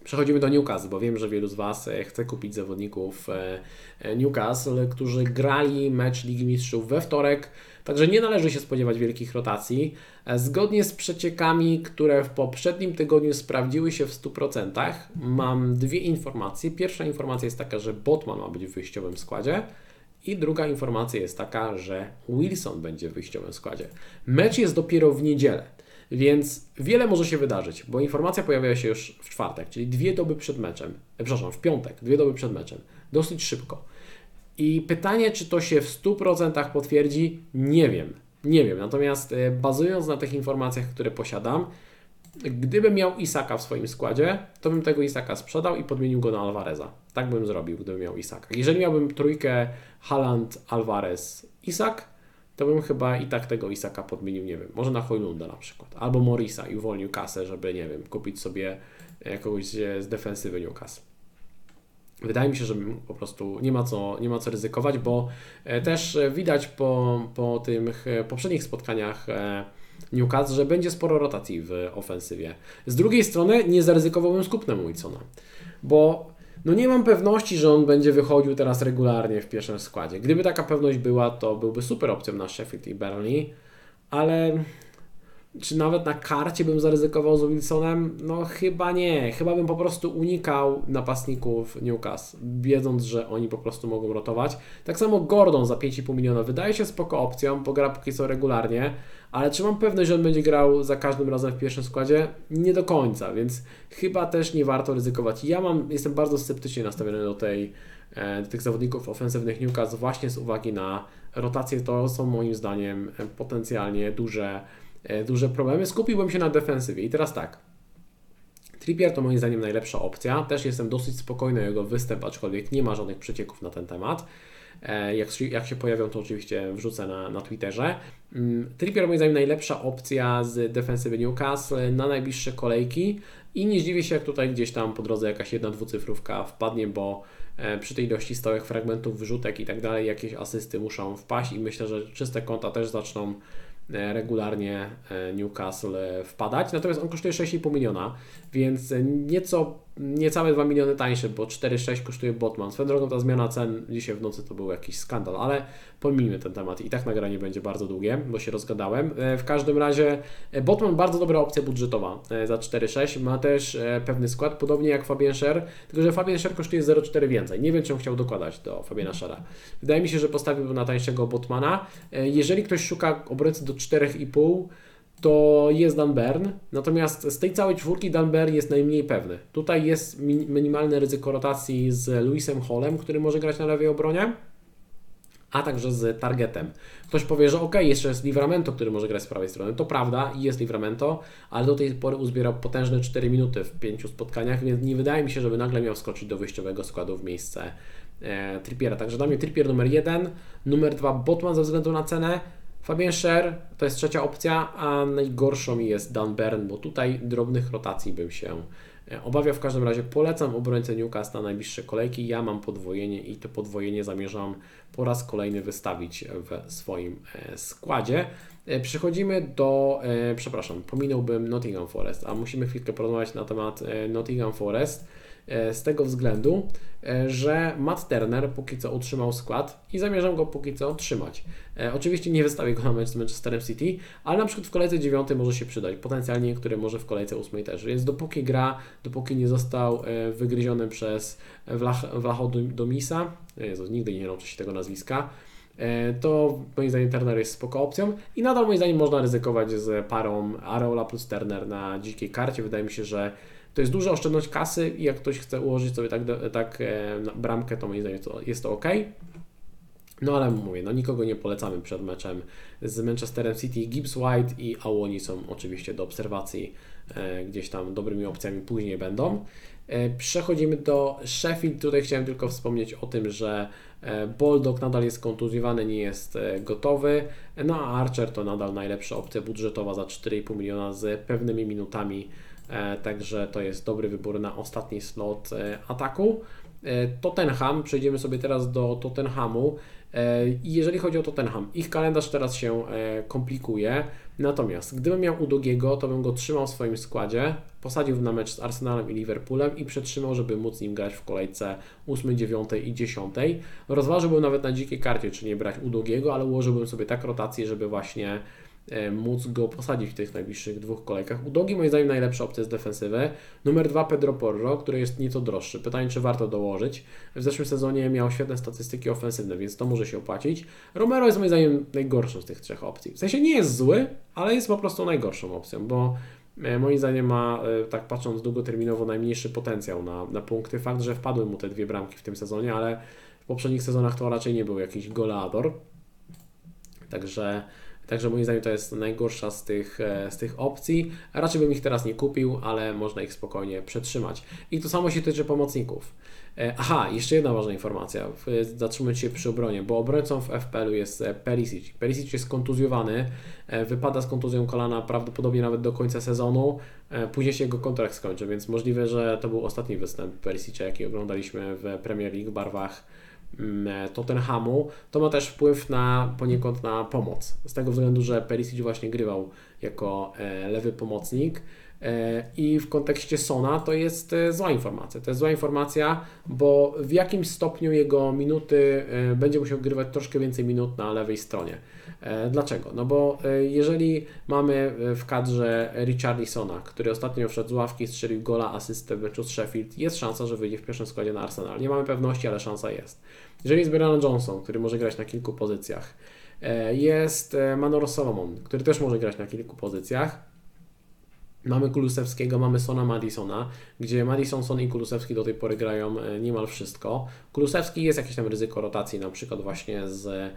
Przechodzimy do Newcastle, bo wiem, że wielu z Was e, chce kupić zawodników e, e, Newcastle, którzy grali mecz Ligi Mistrzów we wtorek, także nie należy się spodziewać wielkich rotacji. Zgodnie z przeciekami, które w poprzednim tygodniu sprawdziły się w 100%, mam dwie informacje. Pierwsza informacja jest taka, że Botman ma być w wyjściowym składzie. I druga informacja jest taka, że Wilson będzie w wyjściowym składzie. Mecz jest dopiero w niedzielę. Więc wiele może się wydarzyć, bo informacja pojawia się już w czwartek, czyli dwie doby przed meczem, e, przepraszam, w piątek, dwie doby przed meczem, dosyć szybko. I pytanie, czy to się w 100% potwierdzi, nie wiem. Nie wiem, natomiast e, bazując na tych informacjach, które posiadam, gdybym miał Isaka w swoim składzie, to bym tego Isaka sprzedał i podmienił go na Alvareza. Tak bym zrobił, gdybym miał Isaka. Jeżeli miałbym trójkę Haaland, Alvarez, Isak, to bym chyba i tak tego Isaka podmienił, nie wiem, może na Hojlunda na przykład, albo Morisa i uwolnił kasę, żeby, nie wiem, kupić sobie kogoś z defensywy Newcastle. Wydaje mi się, że po prostu nie ma co, nie ma co ryzykować, bo e, też widać po, po tych poprzednich spotkaniach e, Newcastle, że będzie sporo rotacji w ofensywie. Z drugiej strony nie zaryzykowałbym z kupnem Wilsona, bo no nie mam pewności, że on będzie wychodził teraz regularnie w pierwszym składzie. Gdyby taka pewność była, to byłby super opcją na Sheffield i Burnley, ale czy nawet na karcie bym zaryzykował z Wilsonem? No chyba nie. Chyba bym po prostu unikał napastników Newcastle, wiedząc, że oni po prostu mogą rotować. Tak samo Gordon za 5,5 miliona wydaje się spoko opcją, bo gra póki co regularnie, ale czy mam pewność, że on będzie grał za każdym razem w pierwszym składzie? Nie do końca, więc chyba też nie warto ryzykować. Ja mam, jestem bardzo sceptycznie nastawiony do tej e, do tych zawodników ofensywnych Newcastle właśnie z uwagi na rotację. To są moim zdaniem potencjalnie duże E, duże problemy. Skupiłbym się na defensywie. I teraz tak. Trippier to moim zdaniem najlepsza opcja. Też jestem dosyć spokojny o jego występ, aczkolwiek nie ma żadnych przecieków na ten temat. E, jak, jak się pojawią, to oczywiście wrzucę na, na Twitterze. Mm, Trippier moim zdaniem najlepsza opcja z defensywy Newcastle na najbliższe kolejki i nie zdziwię się, jak tutaj gdzieś tam po drodze jakaś jedna dwucyfrówka wpadnie, bo e, przy tej ilości stałych fragmentów, wyrzutek i tak dalej, jakieś asysty muszą wpaść i myślę, że czyste konta też zaczną E, regularnie e, Newcastle e, wpadać. Natomiast on kosztuje 6,5 miliona, więc nieco niecałe 2 miliony tańszy, bo 4,6 kosztuje Botman. Swoją drogą ta zmiana cen dzisiaj w nocy to był jakiś skandal, ale pomijmy ten temat. I tak nagranie będzie bardzo długie, bo się rozgadałem. W każdym razie Botman bardzo dobra opcja budżetowa za 4,6. Ma też pewny skład, podobnie jak Fabien Scher, tylko że Fabien Scher kosztuje 0,4 więcej. Nie wiem, czy on chciał dokładać do Fabiana Schera. Wydaje mi się, że postawiłby na tańszego Botmana. Jeżeli ktoś szuka obrońcy do 4,5, to jest Dan Bern. Natomiast z tej całej czwórki Dan Bern jest najmniej pewny. Tutaj jest minimalne ryzyko rotacji z Luisem Hallem, który może grać na lewej obronie, a także z Targetem. Ktoś powie, że ok, jeszcze jest Livramento, który może grać z prawej strony. To prawda, jest Livramento, ale do tej pory uzbierał potężne 4 minuty w pięciu spotkaniach, więc nie wydaje mi się, żeby nagle miał wskoczyć do wyjściowego składu w miejsce e, Trippiera. Także dla mnie Trippier numer 1, numer 2 Botman ze względu na cenę, Fabian Scher to jest trzecia opcja, a najgorszą jest Dan Bern, bo tutaj drobnych rotacji bym się e, obawiał. W każdym razie polecam obrońcę Newcastle na najbliższe kolejki. Ja mam podwojenie i to podwojenie zamierzam po raz kolejny wystawić w swoim e, składzie. E, przechodzimy do, przepraszam, pominąłbym Nottingham Forest, a musimy chwilkę porozmawiać na temat Nottingham Forest z tego względu, E, że Matt Turner póki co utrzymał skład i zamierzam go póki co trzymać. E, oczywiście nie wystawię go na mecz z Manchesterem City, ale na przykład w kolejce 9 może się przydać, potencjalnie, który może w kolejce 8 też, więc dopóki gra, dopóki nie został e, wygryziony przez Vlachodomisa, Jezu, nigdy nie nauczę się tego nazwiska, to moim zdaniem Turner jest spoko opcją i nadal moim zdaniem można ryzykować z parą Areola plus Turner na dzikiej karcie. Wydaje mi się, że to jest duża oszczędność kasy i jak ktoś chce ułożyć sobie tak, tak e, bramkę, to moim zdaniem to, jest to ok. No ale mówię, no nikogo nie polecamy przed meczem z Manchesterem City. Gibbs White i Awoni są oczywiście do obserwacji, e, gdzieś tam dobrymi opcjami później będą. E, przechodzimy do Sheffield. Tutaj chciałem tylko wspomnieć o tym, że Boldog nadal jest kontuzjowany, nie jest gotowy. No a Archer to nadal najlepsza opcja budżetowa za 4,5 miliona z pewnymi minutami także to jest dobry wybór na ostatni slot e, ataku. E, Tottenham, przejdziemy sobie teraz do Tottenhamu. I jeżeli chodzi o Tottenham, ich kalendarz teraz się komplikuje. Natomiast gdybym miał Udogiego, to bym go trzymał w swoim składzie, posadził na mecz z Arsenalem i Liverpoolem i przetrzymał, żeby móc nim grać w kolejce 8, 9 i 10. Rozważyłbym nawet na dzikiej karcie, czy nie brać Udogiego, ale ułożyłbym sobie tak rotację, żeby właśnie E, móc go posadzić w tych najbliższych dwóch kolejkach. U Dogi moim zdaniem najlepsza opcja jest defensywy. Numer dwa Pedro Porro, który jest nieco droższy. Pytanie, czy warto dołożyć. W zeszłym sezonie miał świetne statystyki ofensywne, więc to może się opłacić. Romero jest moim zdaniem najgorszą z tych trzech opcji. W sensie nie jest zły, ale jest po prostu najgorszą opcją, bo e, moim zdaniem ma, e, tak patrząc długoterminowo, najmniejszy potencjał na, na punkty. Fakt, że wpadły mu te dwie bramki w tym sezonie, ale w poprzednich sezonach to raczej nie był jakiś goleador. Także Także moim zdaniem to jest najgorsza z tych, e, z tych opcji. Raczej bym ich teraz nie kupił, ale można ich spokojnie przetrzymać. I to samo się tyczy pomocników. E, aha, jeszcze jedna ważna informacja. Zatrzymać się przy obronie, bo obrońcą w FPL-u jest e, Perisic. Perisic jest kontuzjowany, wypada z kontuzją kolana prawdopodobnie nawet do końca sezonu. Później się jego kontrakt skończy, więc możliwe, że to był ostatni występ Perisicia, jaki oglądaliśmy w Premier League w barwach Tottenhamu, to ma też wpływ na poniekąd na pomoc. Z tego względu, że Perisic właśnie grywał jako e, lewy pomocnik e, i w kontekście Sona to jest e, zła informacja. To jest zła informacja, bo w jakimś stopniu jego minuty będzie musiał grywać troszkę więcej minut na lewej stronie. Dlaczego? No bo jeżeli mamy w kadrze Richarlisona, który ostatnio wszedł z ławki, strzelił gola, asystę w meczu z Sheffield, jest szansa, że wyjdzie w pierwszym składzie na Arsenal. Nie mamy pewności, ale szansa jest. Jeżeli jest Brian Johnson, który może grać na kilku pozycjach, jest e, Manor Solomon, który też może grać na kilku pozycjach. Mamy Kulusewskiego, mamy Sona Madisona, gdzie Madison, Son i Kulusewski do tej pory grają e, niemal wszystko. Kulusewski jest jakieś tam ryzyko rotacji, na przykład właśnie z E,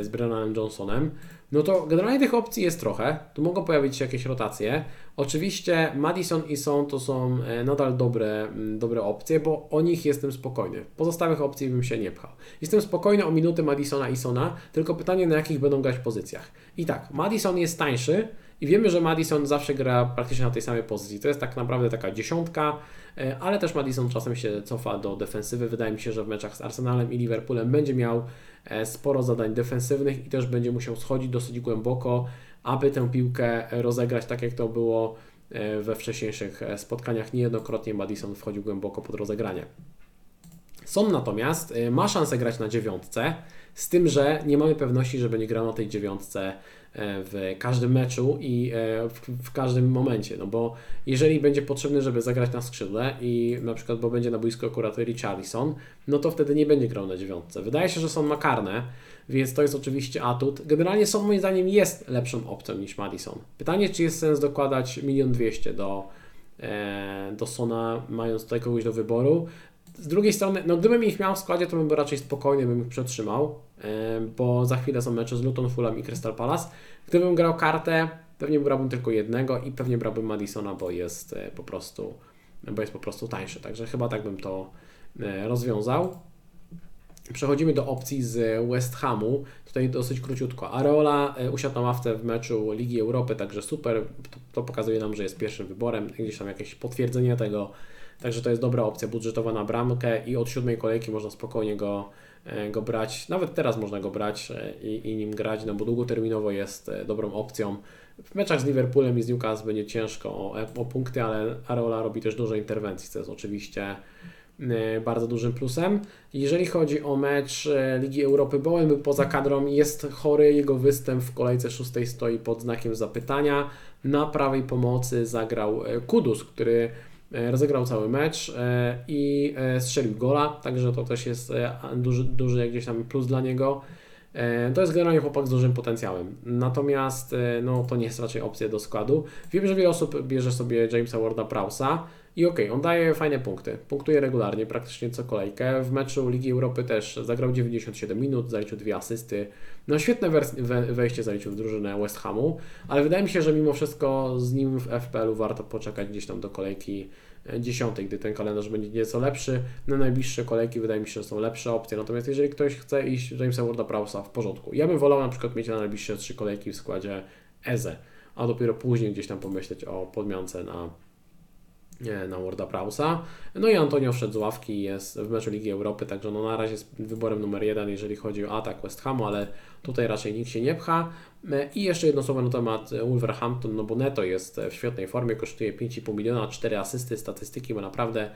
z Brennanem Johnsonem, no to generalnie tych opcji jest trochę. Tu mogą pojawić się jakieś rotacje. Oczywiście Madison i Son to są e, nadal dobre, dobre opcje, bo o nich jestem spokojny. Pozostałych opcji bym się nie pchał. Jestem spokojny o minuty Madisona i Sona, tylko pytanie na jakich będą grać pozycjach. I tak, Madison jest tańszy i wiemy, że Madison zawsze gra praktycznie na tej samej pozycji. To jest tak naprawdę taka dziesiątka, e, ale też Madison czasem się cofa do defensywy. Wydaje mi się, że w meczach z Arsenalem i Liverpoolem będzie miał E, sporo zadań defensywnych i też będzie musiał schodzić dosyć głęboko, aby tę piłkę rozegrać tak jak to było we wcześniejszych spotkaniach. Niejednokrotnie Madison wchodził głęboko pod rozegranie. Są natomiast, ma szansę grać na dziewiątce, z tym, że nie mamy pewności, że będzie grał na tej dziewiątce E, w każdym meczu i e, w, w, każdym momencie, no bo jeżeli będzie potrzebny, żeby zagrać na skrzydle i na przykład, bo będzie na boisku akurat Richarlison, no to wtedy nie będzie grał na dziewiątce. Wydaje się, że są makarne, więc to jest oczywiście atut. Generalnie są moim zdaniem jest lepszą opcją niż Madison. Pytanie, czy jest sens dokładać milion dwieście do, e, do Sona, mając tutaj kogoś do wyboru. Z drugiej strony, no gdybym ich miał w składzie, to bym był raczej spokojny, bym ich przetrzymał, bo za chwilę są mecze z Luton, Fulham i Crystal Palace. Gdybym grał kartę, pewnie brałbym tylko jednego i pewnie brałbym Madisona, bo jest e, po prostu, bo jest po prostu tańszy. Także chyba tak bym to e, rozwiązał. Przechodzimy do opcji z West Hamu. Tutaj dosyć króciutko. Areola e, usiadł na ławce w meczu Ligi Europy, także super. To, to, pokazuje nam, że jest pierwszym wyborem. Gdzieś tam jakieś potwierdzenie tego. Także to jest dobra opcja budżetowa na bramkę i od siódmej kolejki można spokojnie go go brać. Nawet teraz można go brać e, i, i nim grać, no bo długoterminowo jest e, dobrą opcją. W meczach z Liverpoolem i z Newcastle będzie ciężko o, o punkty, ale Areola robi też dużo interwencji, co jest oczywiście bardzo dużym plusem. Jeżeli chodzi o mecz Ligi Europy, Bowen był poza kadrą, jest chory, jego występ w kolejce szóstej stoi pod znakiem zapytania. Na prawej pomocy zagrał Kudus, który E, rozegrał cały mecz e, i e, strzelił gola, także to też jest duży, duży gdzieś tam plus dla niego. To jest generalnie chłopak z dużym potencjałem. Natomiast no, to nie jest raczej opcja do składu. Wiem, że wiele osób bierze sobie Jamesa Warda Prausa i okej, okay, on daje fajne punkty. Punktuje regularnie, praktycznie co kolejkę. W meczu Ligi Europy też zagrał 97 minut, zaliczył dwie asysty. No świetne wejście zaliczył w drużynę West Hamu, ale wydaje mi się, że mimo wszystko z nim w FPL-u warto poczekać gdzieś tam do kolejki 10, gdy ten kalendarz będzie nieco lepszy. Na najbliższe kolejki wydaje mi się, że są lepsze opcje. Natomiast jeżeli ktoś chce iść Jamesa Warda Prausa w porządku. Ja bym wolał na przykład mieć na najbliższe trzy kolejki w składzie Eze, a dopiero później gdzieś tam pomyśleć o podmiance na na Worda Prausa. No i Antonio wszedł z ławki jest w meczu Ligi Europy, także no na razie jest wyborem numer jeden, jeżeli chodzi o atak West Hamu, ale tutaj raczej nikt się nie pcha. I jeszcze jedno słowo na temat Wolverhampton, no bo Neto jest w świetnej formie, kosztuje 5,5 miliona, 4 asysty, statystyki ma naprawdę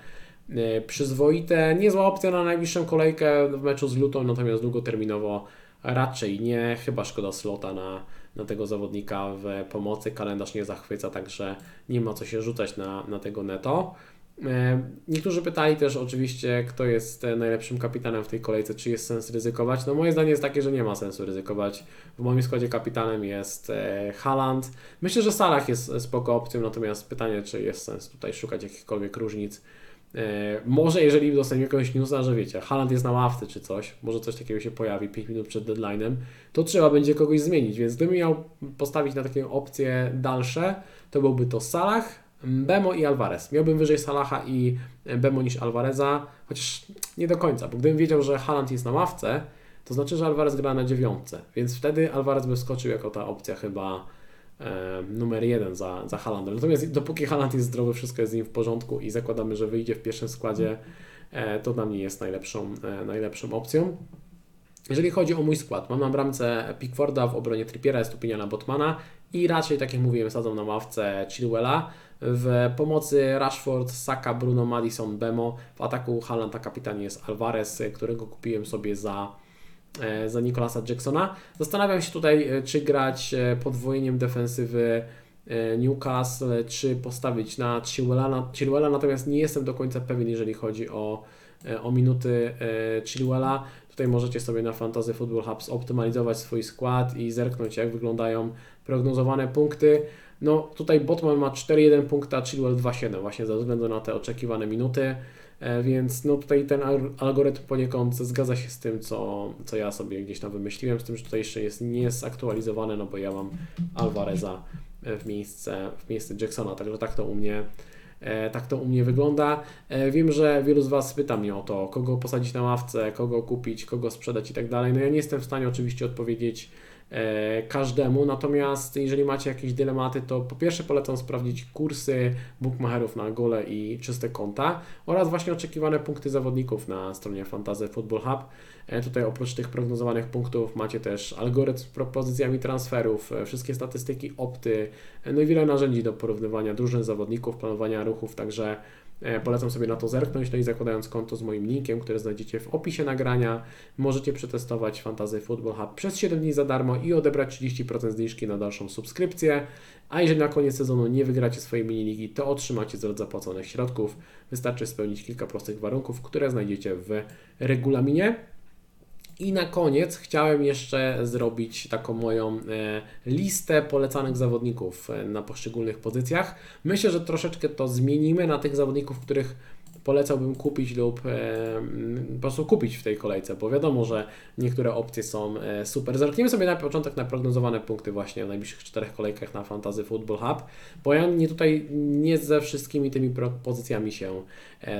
e, przyzwoite. Niezła opcja na najbliższą kolejkę w meczu z Lutą, natomiast długoterminowo raczej nie, chyba szkoda slota na na tego zawodnika w pomocy. Kalendarz nie zachwyca, także nie ma co się rzucać na, na tego neto. E, niektórzy pytali też oczywiście, kto jest najlepszym kapitanem w tej kolejce, czy jest sens ryzykować. No moje zdanie jest takie, że nie ma sensu ryzykować. W moim składzie kapitanem jest e, Haaland. Myślę, że Salah jest spoko opcją, natomiast pytanie, czy jest sens tutaj szukać jakichkolwiek różnic. E, może jeżeli dostaniemy jakiegoś newsa, że wiecie, Haaland jest na ławce czy coś, może coś takiego się pojawi 5 minut przed deadline'em, to trzeba będzie kogoś zmienić, więc gdybym miał postawić na takie opcje dalsze, to byłby to Salah, Bemo i Alvarez. Miałbym wyżej Salaha i Bemo niż Alvareza, chociaż nie do końca, bo gdybym wiedział, że Haaland jest na ławce, to znaczy, że Alvarez gra na dziewiątce, więc wtedy Alvarez by skoczył jako ta opcja chyba numer jeden za, za Haalandem. Natomiast dopóki Haaland jest zdrowy, wszystko jest z nim w porządku i zakładamy, że wyjdzie w pierwszym składzie, e, to dla mnie jest najlepszą, e, najlepszą opcją. Jeżeli chodzi o mój skład, mam na bramce Pickforda, w obronie Trippiera jest na Botmana i raczej, tak jak mówiłem, sadzą na ławce Chilwella. W pomocy Rashford, Saka, Bruno, Madison, Bemo. W ataku Haaland, a kapitanie jest Alvarez, którego kupiłem sobie za E, za Nicolasa Jacksona. Zastanawiam się tutaj, e, czy grać e, podwojeniem defensywy Newcastle, czy postawić na Chilwella, natomiast nie jestem do końca pewien, jeżeli chodzi o, o minuty Chilwella. Tutaj możecie sobie na Fantasy Football Hub optymalizować swój skład i zerknąć, jak wyglądają prognozowane punkty. No tutaj Botman ma 4,1 punkta, Chilwell 2,7 właśnie ze względu na te oczekiwane minuty. E, więc no tutaj ten algorytm poniekąd zgadza się z tym, co, co ja sobie gdzieś tam wymyśliłem, z tym, że tutaj jeszcze jest, nie jest aktualizowane, no bo ja mam Alvareza w miejsce, w miejsce Jacksona, także tak to u mnie e, tak to u mnie wygląda. E, wiem, że wielu z Was pyta mnie o to, kogo posadzić na ławce, kogo kupić, kogo sprzedać i tak dalej. No ja nie jestem w stanie oczywiście odpowiedzieć e, każdemu. Natomiast jeżeli macie jakieś dylematy, to po pierwsze polecam sprawdzić kursy bookmacherów na gole i czyste konta oraz właśnie oczekiwane punkty zawodników na stronie Fantasy Football Hub. E, tutaj oprócz tych prognozowanych punktów macie też algorytm z propozycjami transferów, e, wszystkie statystyki opty, e, no i wiele narzędzi do porównywania drużyn zawodników, planowania ruchów, także polecam sobie na to zerknąć, no i zakładając konto z moim linkiem, który znajdziecie w opisie nagrania, możecie przetestować Fantasy Football Hub przez 7 dni za darmo i odebrać 30% zniżki na dalszą subskrypcję, a jeżeli na koniec sezonu nie wygracie swojej mini-ligi, to otrzymacie zwrot zapłaconych środków. Wystarczy spełnić kilka prostych warunków, które znajdziecie w regulaminie. I na koniec chciałem jeszcze zrobić taką moją e, listę polecanych zawodników e, na poszczególnych pozycjach. Myślę, że troszeczkę to zmienimy na tych zawodników, których polecałbym kupić lub e, po prostu kupić w tej kolejce, bo wiadomo, że niektóre opcje są super. Zerknijmy sobie na początek na prognozowane punkty właśnie w najbliższych czterech kolejkach na Fantasy Football Hub, bo ja nie tutaj nie ze wszystkimi tymi propozycjami się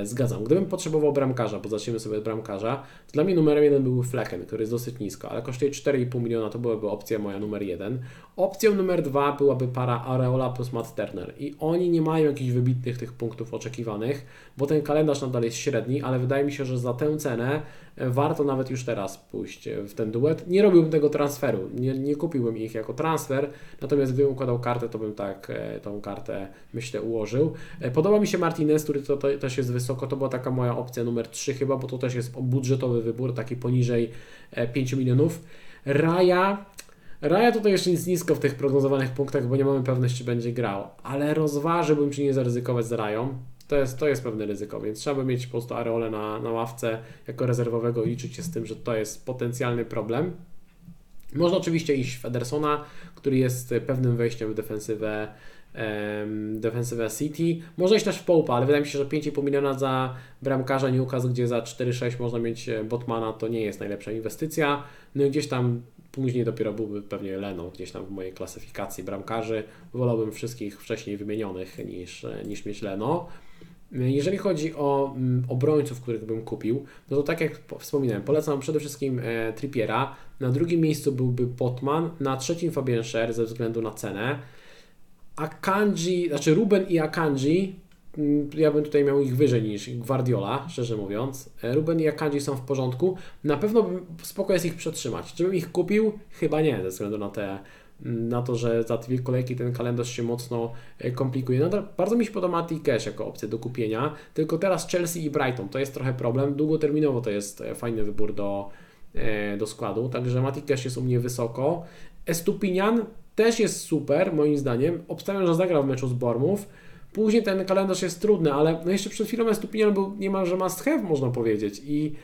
zgadzam. Gdybym potrzebował bramkarza, bo zaczniemy sobie od bramkarza, to dla mnie numerem jeden byłby Flecken, który jest dosyć nisko, ale kosztuje 4,5 miliona, to byłaby opcja moja numer jeden. Opcją numer dwa byłaby para Areola plus Matt Turner i oni nie mają jakichś wybitnych tych punktów oczekiwanych, bo ten kalendarz nadal jest średni, ale wydaje mi się, że za tę cenę e, warto nawet już teraz pójść e, w ten duet. Nie robiłbym tego transferu, nie, nie kupiłbym ich jako transfer, natomiast gdybym układał kartę, to bym tak e, tą kartę myślę ułożył. Podoba mi się Martinez, który to, to też jest wysoko, to była taka moja opcja numer 3 chyba, bo to też jest budżetowy wybór, taki poniżej 5 milionów. Raja Raja tutaj jeszcze nic nisko w tych prognozowanych punktach, bo nie mamy pewności, czy będzie grał, ale rozważyłbym, czy nie zaryzykować z Rają. To jest, to jest pewne ryzyko, więc trzeba by mieć po prostu Areole na, na ławce jako rezerwowego i liczyć się z tym, że to jest potencjalny problem. Można oczywiście iść w Edersona, który jest pewnym wejściem w defensywę defensywę City. Można iść też w Popa, ale wydaje mi się, że 5,5 miliona za bramkarza Newcastle, gdzie za 4,6 można mieć e, Botmana, to nie jest najlepsza inwestycja. No i gdzieś tam później dopiero byłby pewnie Leno, gdzieś tam w mojej klasyfikacji bramkarzy. Wolałbym wszystkich wcześniej wymienionych niż, e, niż mieć Leno. Jeżeli chodzi o mm, obrońców, których bym kupił, no to tak jak wspominałem, polecam przede wszystkim e, Trippiera. Na drugim miejscu byłby Potman, na trzecim Fabian Scher ze względu na cenę. Akanji, znaczy Ruben i Akanji, mm, ja bym tutaj miał ich wyżej niż Guardiola, szczerze mówiąc. E, Ruben i Akanji są w porządku. Na pewno bym spoko jest ich przetrzymać. Czy bym ich kupił? Chyba nie, ze względu na te na to, że za dwie kolejki ten kalendarz się mocno e, komplikuje. Nadal bardzo mi się podoba Mati Cash jako opcja do kupienia, tylko teraz Chelsea i Brighton to jest trochę problem. Długoterminowo to jest e, fajny wybór do, e, do składu, także Mati Cash jest u mnie wysoko. Estupinian też jest super, moim zdaniem. Obstawiam, że zagrał w meczu z Bormów. Później ten kalendarz jest trudny, ale no jeszcze przed chwilą Estupinian był niemalże must have, można powiedzieć. I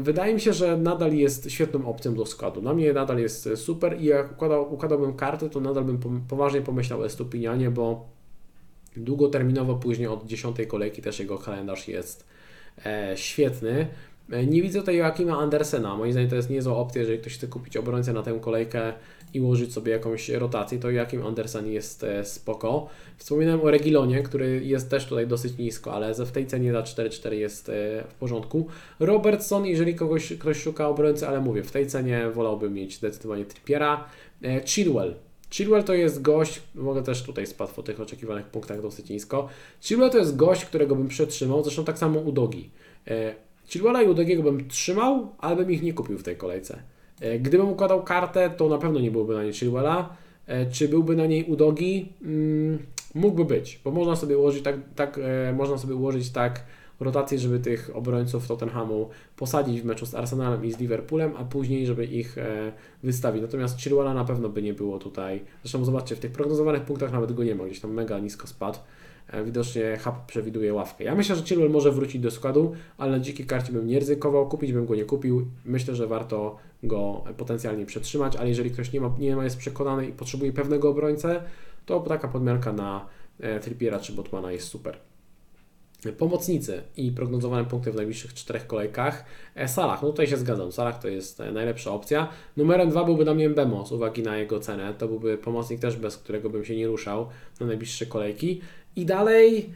wydaje mi się, że nadal jest świetną opcją do składu. Na mnie nadal jest super i jak układał, układałbym kartę, to nadal bym poważnie pomyślał o Estupinianie, bo długoterminowo później od 10 kolejki też jego kalendarz jest e, świetny. E, nie widzę tutaj Joakima Andersena. Moim zdaniem to jest niezła opcja, jeżeli ktoś chce kupić obrońcę na tę kolejkę i ułożyć sobie jakąś rotację, to Joakim Andersen jest e, spoko. Wspominałem o Regilonie, który jest też tutaj dosyć nisko, ale w tej cenie za 4-4 jest e, w porządku. Robertson, jeżeli kogoś, ktoś szuka obrońcy, ale mówię, w tej cenie wolałbym mieć zdecydowanie Trippiera. Chilwell. Chilwell to jest gość, mogę też tutaj spadł po tych oczekiwanych punktach dosyć nisko. Chilwell to jest gość, którego bym przetrzymał, zresztą tak samo u Dogi. Chilwella i Udogiego bym trzymał, ale bym ich nie kupił w tej kolejce. E, gdybym układał kartę, to na pewno nie byłby na niej Chilwella. E, czy byłby na niej Udogi? Mm, mógłby być, bo można sobie ułożyć tak, tak, e, można sobie ułożyć tak rotację, żeby tych obrońców Tottenhamu posadzić w meczu z Arsenalem i z Liverpoolem, a później, żeby ich wystawić. Natomiast Chilwella na pewno by nie było tutaj. Zresztą zobaczcie, w tych prognozowanych punktach nawet go nie ma, gdzieś tam mega nisko spadł. E, widocznie Hub przewiduje ławkę. Ja myślę, że Chilwell może wrócić do składu, ale na dzikiej karcie bym nie ryzykował, kupić bym go nie kupił. Myślę, że warto go potencjalnie przetrzymać, ale jeżeli ktoś nie ma, nie ma jest przekonany i potrzebuje pewnego obrońcę, to taka podmianka na e, Trippiera czy Botmana jest super. Pomocnicy i prognozowane punkty w najbliższych czterech kolejkach. E, Salah, no tutaj się zgadzam. Salah to jest najlepsza opcja. Numerem dwa byłby dla mnie Bemo z uwagi na jego cenę. To byłby pomocnik też, bez którego bym się nie ruszał na najbliższe kolejki. I dalej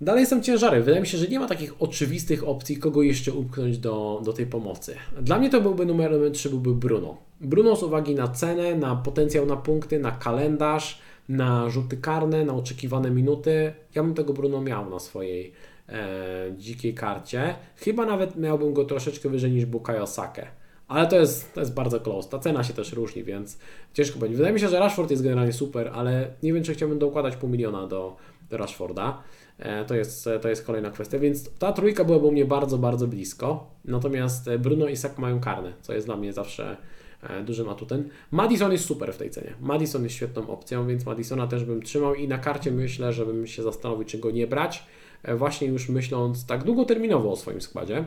Dalej są ciężary. Wydaje mi się, że nie ma takich oczywistych opcji, kogo jeszcze upchnąć do, do tej pomocy. Dla mnie to byłby numer 3, byłby Bruno. Bruno z uwagi na cenę, na potencjał na punkty, na kalendarz, na rzuty karne, na oczekiwane minuty. Ja bym tego Bruno miał na swojej e, dzikiej karcie. Chyba nawet miałbym go troszeczkę wyżej niż Bukayo Sake. Ale to jest, to jest bardzo close. Ta cena się też różni, więc ciężko będzie. Wydaje mi się, że Rashford jest generalnie super, ale nie wiem, czy chciałbym dokładać pół miliona do, do Rashforda. E, to jest, to jest kolejna kwestia, więc ta trójka byłaby u mnie bardzo, bardzo blisko. Natomiast Bruno i Sak mają karne, co jest dla mnie zawsze e, dużym atutem. Madison jest super w tej cenie. Madison jest świetną opcją, więc Madisona też bym trzymał i na karcie myślę, żebym się zastanowił, czy go nie brać. E, właśnie już myśląc tak długoterminowo o swoim składzie.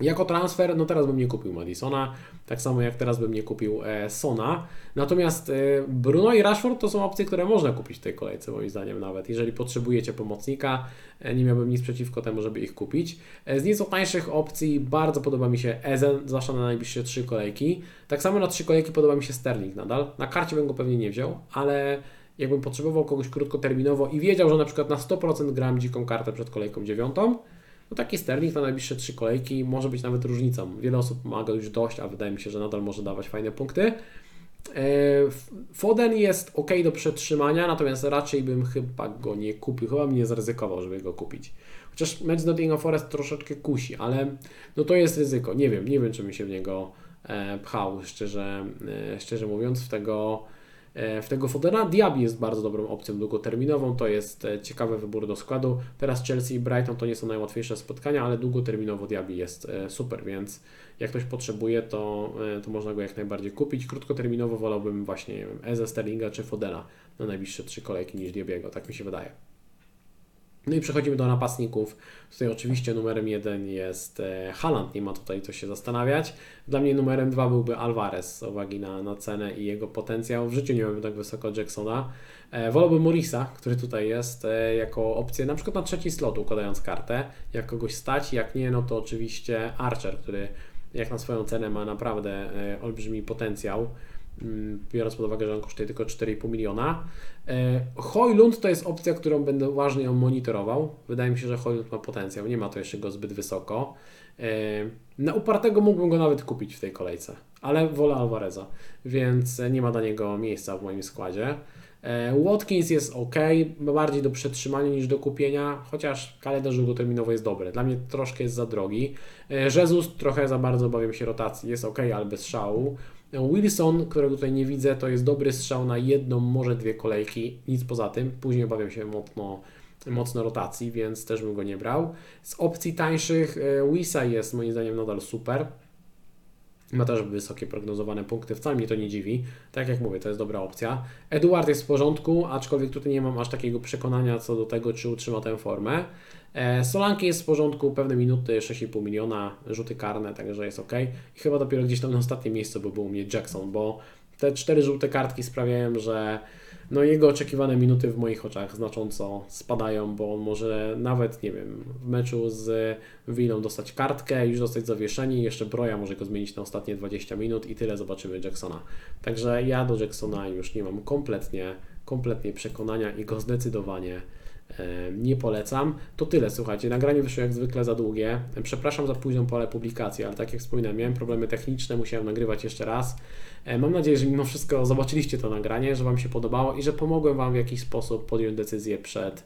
Jako transfer, no teraz bym nie kupił Madisona, tak samo jak teraz bym nie kupił e, Sona. Natomiast e, Bruno i Rashford to są opcje, które można kupić w tej kolejce, moim zdaniem nawet. Jeżeli potrzebujecie pomocnika, e, nie miałbym nic przeciwko temu, żeby ich kupić. Z nieco tańszych opcji bardzo podoba mi się Ezen, zwłaszcza na najbliższe trzy kolejki. Tak samo na trzy kolejki podoba mi się Sterling nadal. Na karcie bym go pewnie nie wziął, ale jakbym potrzebował kogoś krótkoterminowo i wiedział, że na przykład na 100% gram dziką kartę przed kolejką dziewiątą, no taki sterling na najbliższe trzy kolejki może być nawet różnicą. Wiele osób ma go już dość, a wydaje mi się, że nadal może dawać fajne punkty. E, Foden jest ok do przetrzymania, natomiast raczej bym chyba go nie kupił, chyba bym nie zaryzykował, żeby go kupić. Chociaż mecz Nottingham Forest troszeczkę kusi, ale no to jest ryzyko. Nie wiem, nie wiem, czy mi się w niego e, pchał, szczerze, e, szczerze mówiąc, w tego w tego Fodena. Diaby jest bardzo dobrą opcją długoterminową, to jest e, ciekawy wybór do składu. Teraz Chelsea i Brighton to nie są najłatwiejsze spotkania, ale długoterminowo Diaby jest e, super, więc jak ktoś potrzebuje, to, to można go jak najbardziej kupić. Krótkoterminowo wolałbym właśnie, nie wiem, Eze, Sterlinga czy Fodena na najbliższe trzy kolejki niż Diabiego, tak mi się wydaje. No i przechodzimy do napastników. Tutaj oczywiście numerem jeden jest e, Haaland, nie ma tutaj co się zastanawiać. Dla mnie numerem dwa byłby Alvarez z uwagi na, na cenę i jego potencjał. W życiu nie miałbym tak wysoko Jacksona. E, wolałbym Morisa, który tutaj jest, e, jako opcję na przykład na trzeci slot układając kartę. Jak kogoś stać, jak nie, no to oczywiście Archer, który jak na swoją cenę ma naprawdę olbrzymi potencjał. Mm, biorąc pod uwagę, że on kosztuje tylko 4,5 miliona. E, Hojlund to jest opcja, którą będę uważnie ją monitorował. Wydaje mi się, że Hojlund ma potencjał, nie ma to jeszcze go zbyt wysoko. E, na upartego mógłbym go nawet kupić w tej kolejce, ale wolę Alvareza, więc nie ma dla niego miejsca w moim składzie. E, Watkins jest ok, bardziej do przetrzymania niż do kupienia, chociaż kalendarz długoterminowy jest dobry. Dla mnie troszkę jest za drogi. Jezus trochę za bardzo obawiam się rotacji, jest ok, ale bez szału. Wilson, którego tutaj nie widzę, to jest dobry strzał na jedną, może dwie kolejki, nic poza tym. Później obawiam się mocno, mocno rotacji, więc też bym go nie brał. Z opcji tańszych e, Wisa jest moim zdaniem nadal super. Ma też wysokie prognozowane punkty, wcale mnie to nie dziwi. Tak jak mówię, to jest dobra opcja. Eduard jest w porządku, aczkolwiek tutaj nie mam aż takiego przekonania co do tego, czy utrzyma tę formę. E, Solanki jest w porządku, pewne minuty, 6,5 miliona, rzuty karne, także jest ok. I chyba dopiero gdzieś tam na ostatnie miejsce by był u mnie Jackson, bo te cztery żółte kartki sprawiają, że no jego oczekiwane minuty w moich oczach znacząco spadają, bo on może nawet, nie wiem, w meczu z Willą dostać kartkę, już dostać zawieszenie jeszcze Broja może go zmienić na ostatnie 20 minut i tyle zobaczymy Jacksona. Także ja do Jacksona już nie mam kompletnie, kompletnie przekonania i go zdecydowanie nie polecam. To tyle, słuchajcie. Nagranie wyszło jak zwykle za długie. Przepraszam za późną pole publikacji, ale tak jak wspominałem, miałem problemy techniczne, musiałem nagrywać jeszcze raz. Mam nadzieję, że mimo wszystko zobaczyliście to nagranie, że Wam się podobało i że pomogłem Wam w jakiś sposób podjąć decyzję przed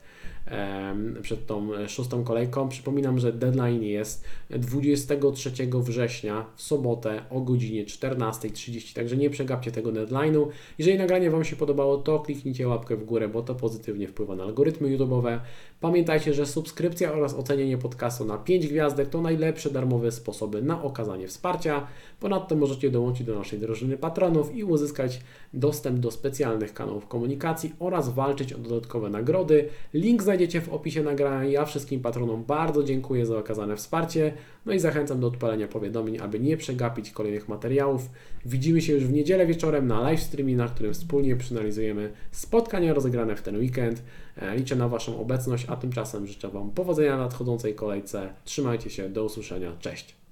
przed tą e, szóstą kolejką. Przypominam, że deadline jest 23 września w sobotę o godzinie 14.30, także nie przegapcie tego deadline'u. Jeżeli nagranie Wam się podobało, to kliknijcie łapkę w górę, bo to pozytywnie wpływa na algorytmy YouTube'owe. Pamiętajcie, że subskrypcja oraz ocenienie podcastu na 5 gwiazdek to najlepsze darmowe sposoby na okazanie wsparcia. Ponadto możecie dołączyć do naszej drużyny patronów i uzyskać dostęp do specjalnych kanałów komunikacji oraz walczyć o dodatkowe nagrody. Link znajdziecie w opisie nagrania. Ja wszystkim patronom bardzo dziękuję za okazane wsparcie. No i zachęcam do odpalenia powiadomień, aby nie przegapić kolejnych materiałów. Widzimy się już w niedzielę wieczorem na live streamie, na którym wspólnie przeanalizujemy spotkania rozegrane w ten weekend. E, liczę na Waszą obecność, a tymczasem życzę Wam powodzenia w nadchodzącej kolejce. Trzymajcie się, do usłyszenia, cześć!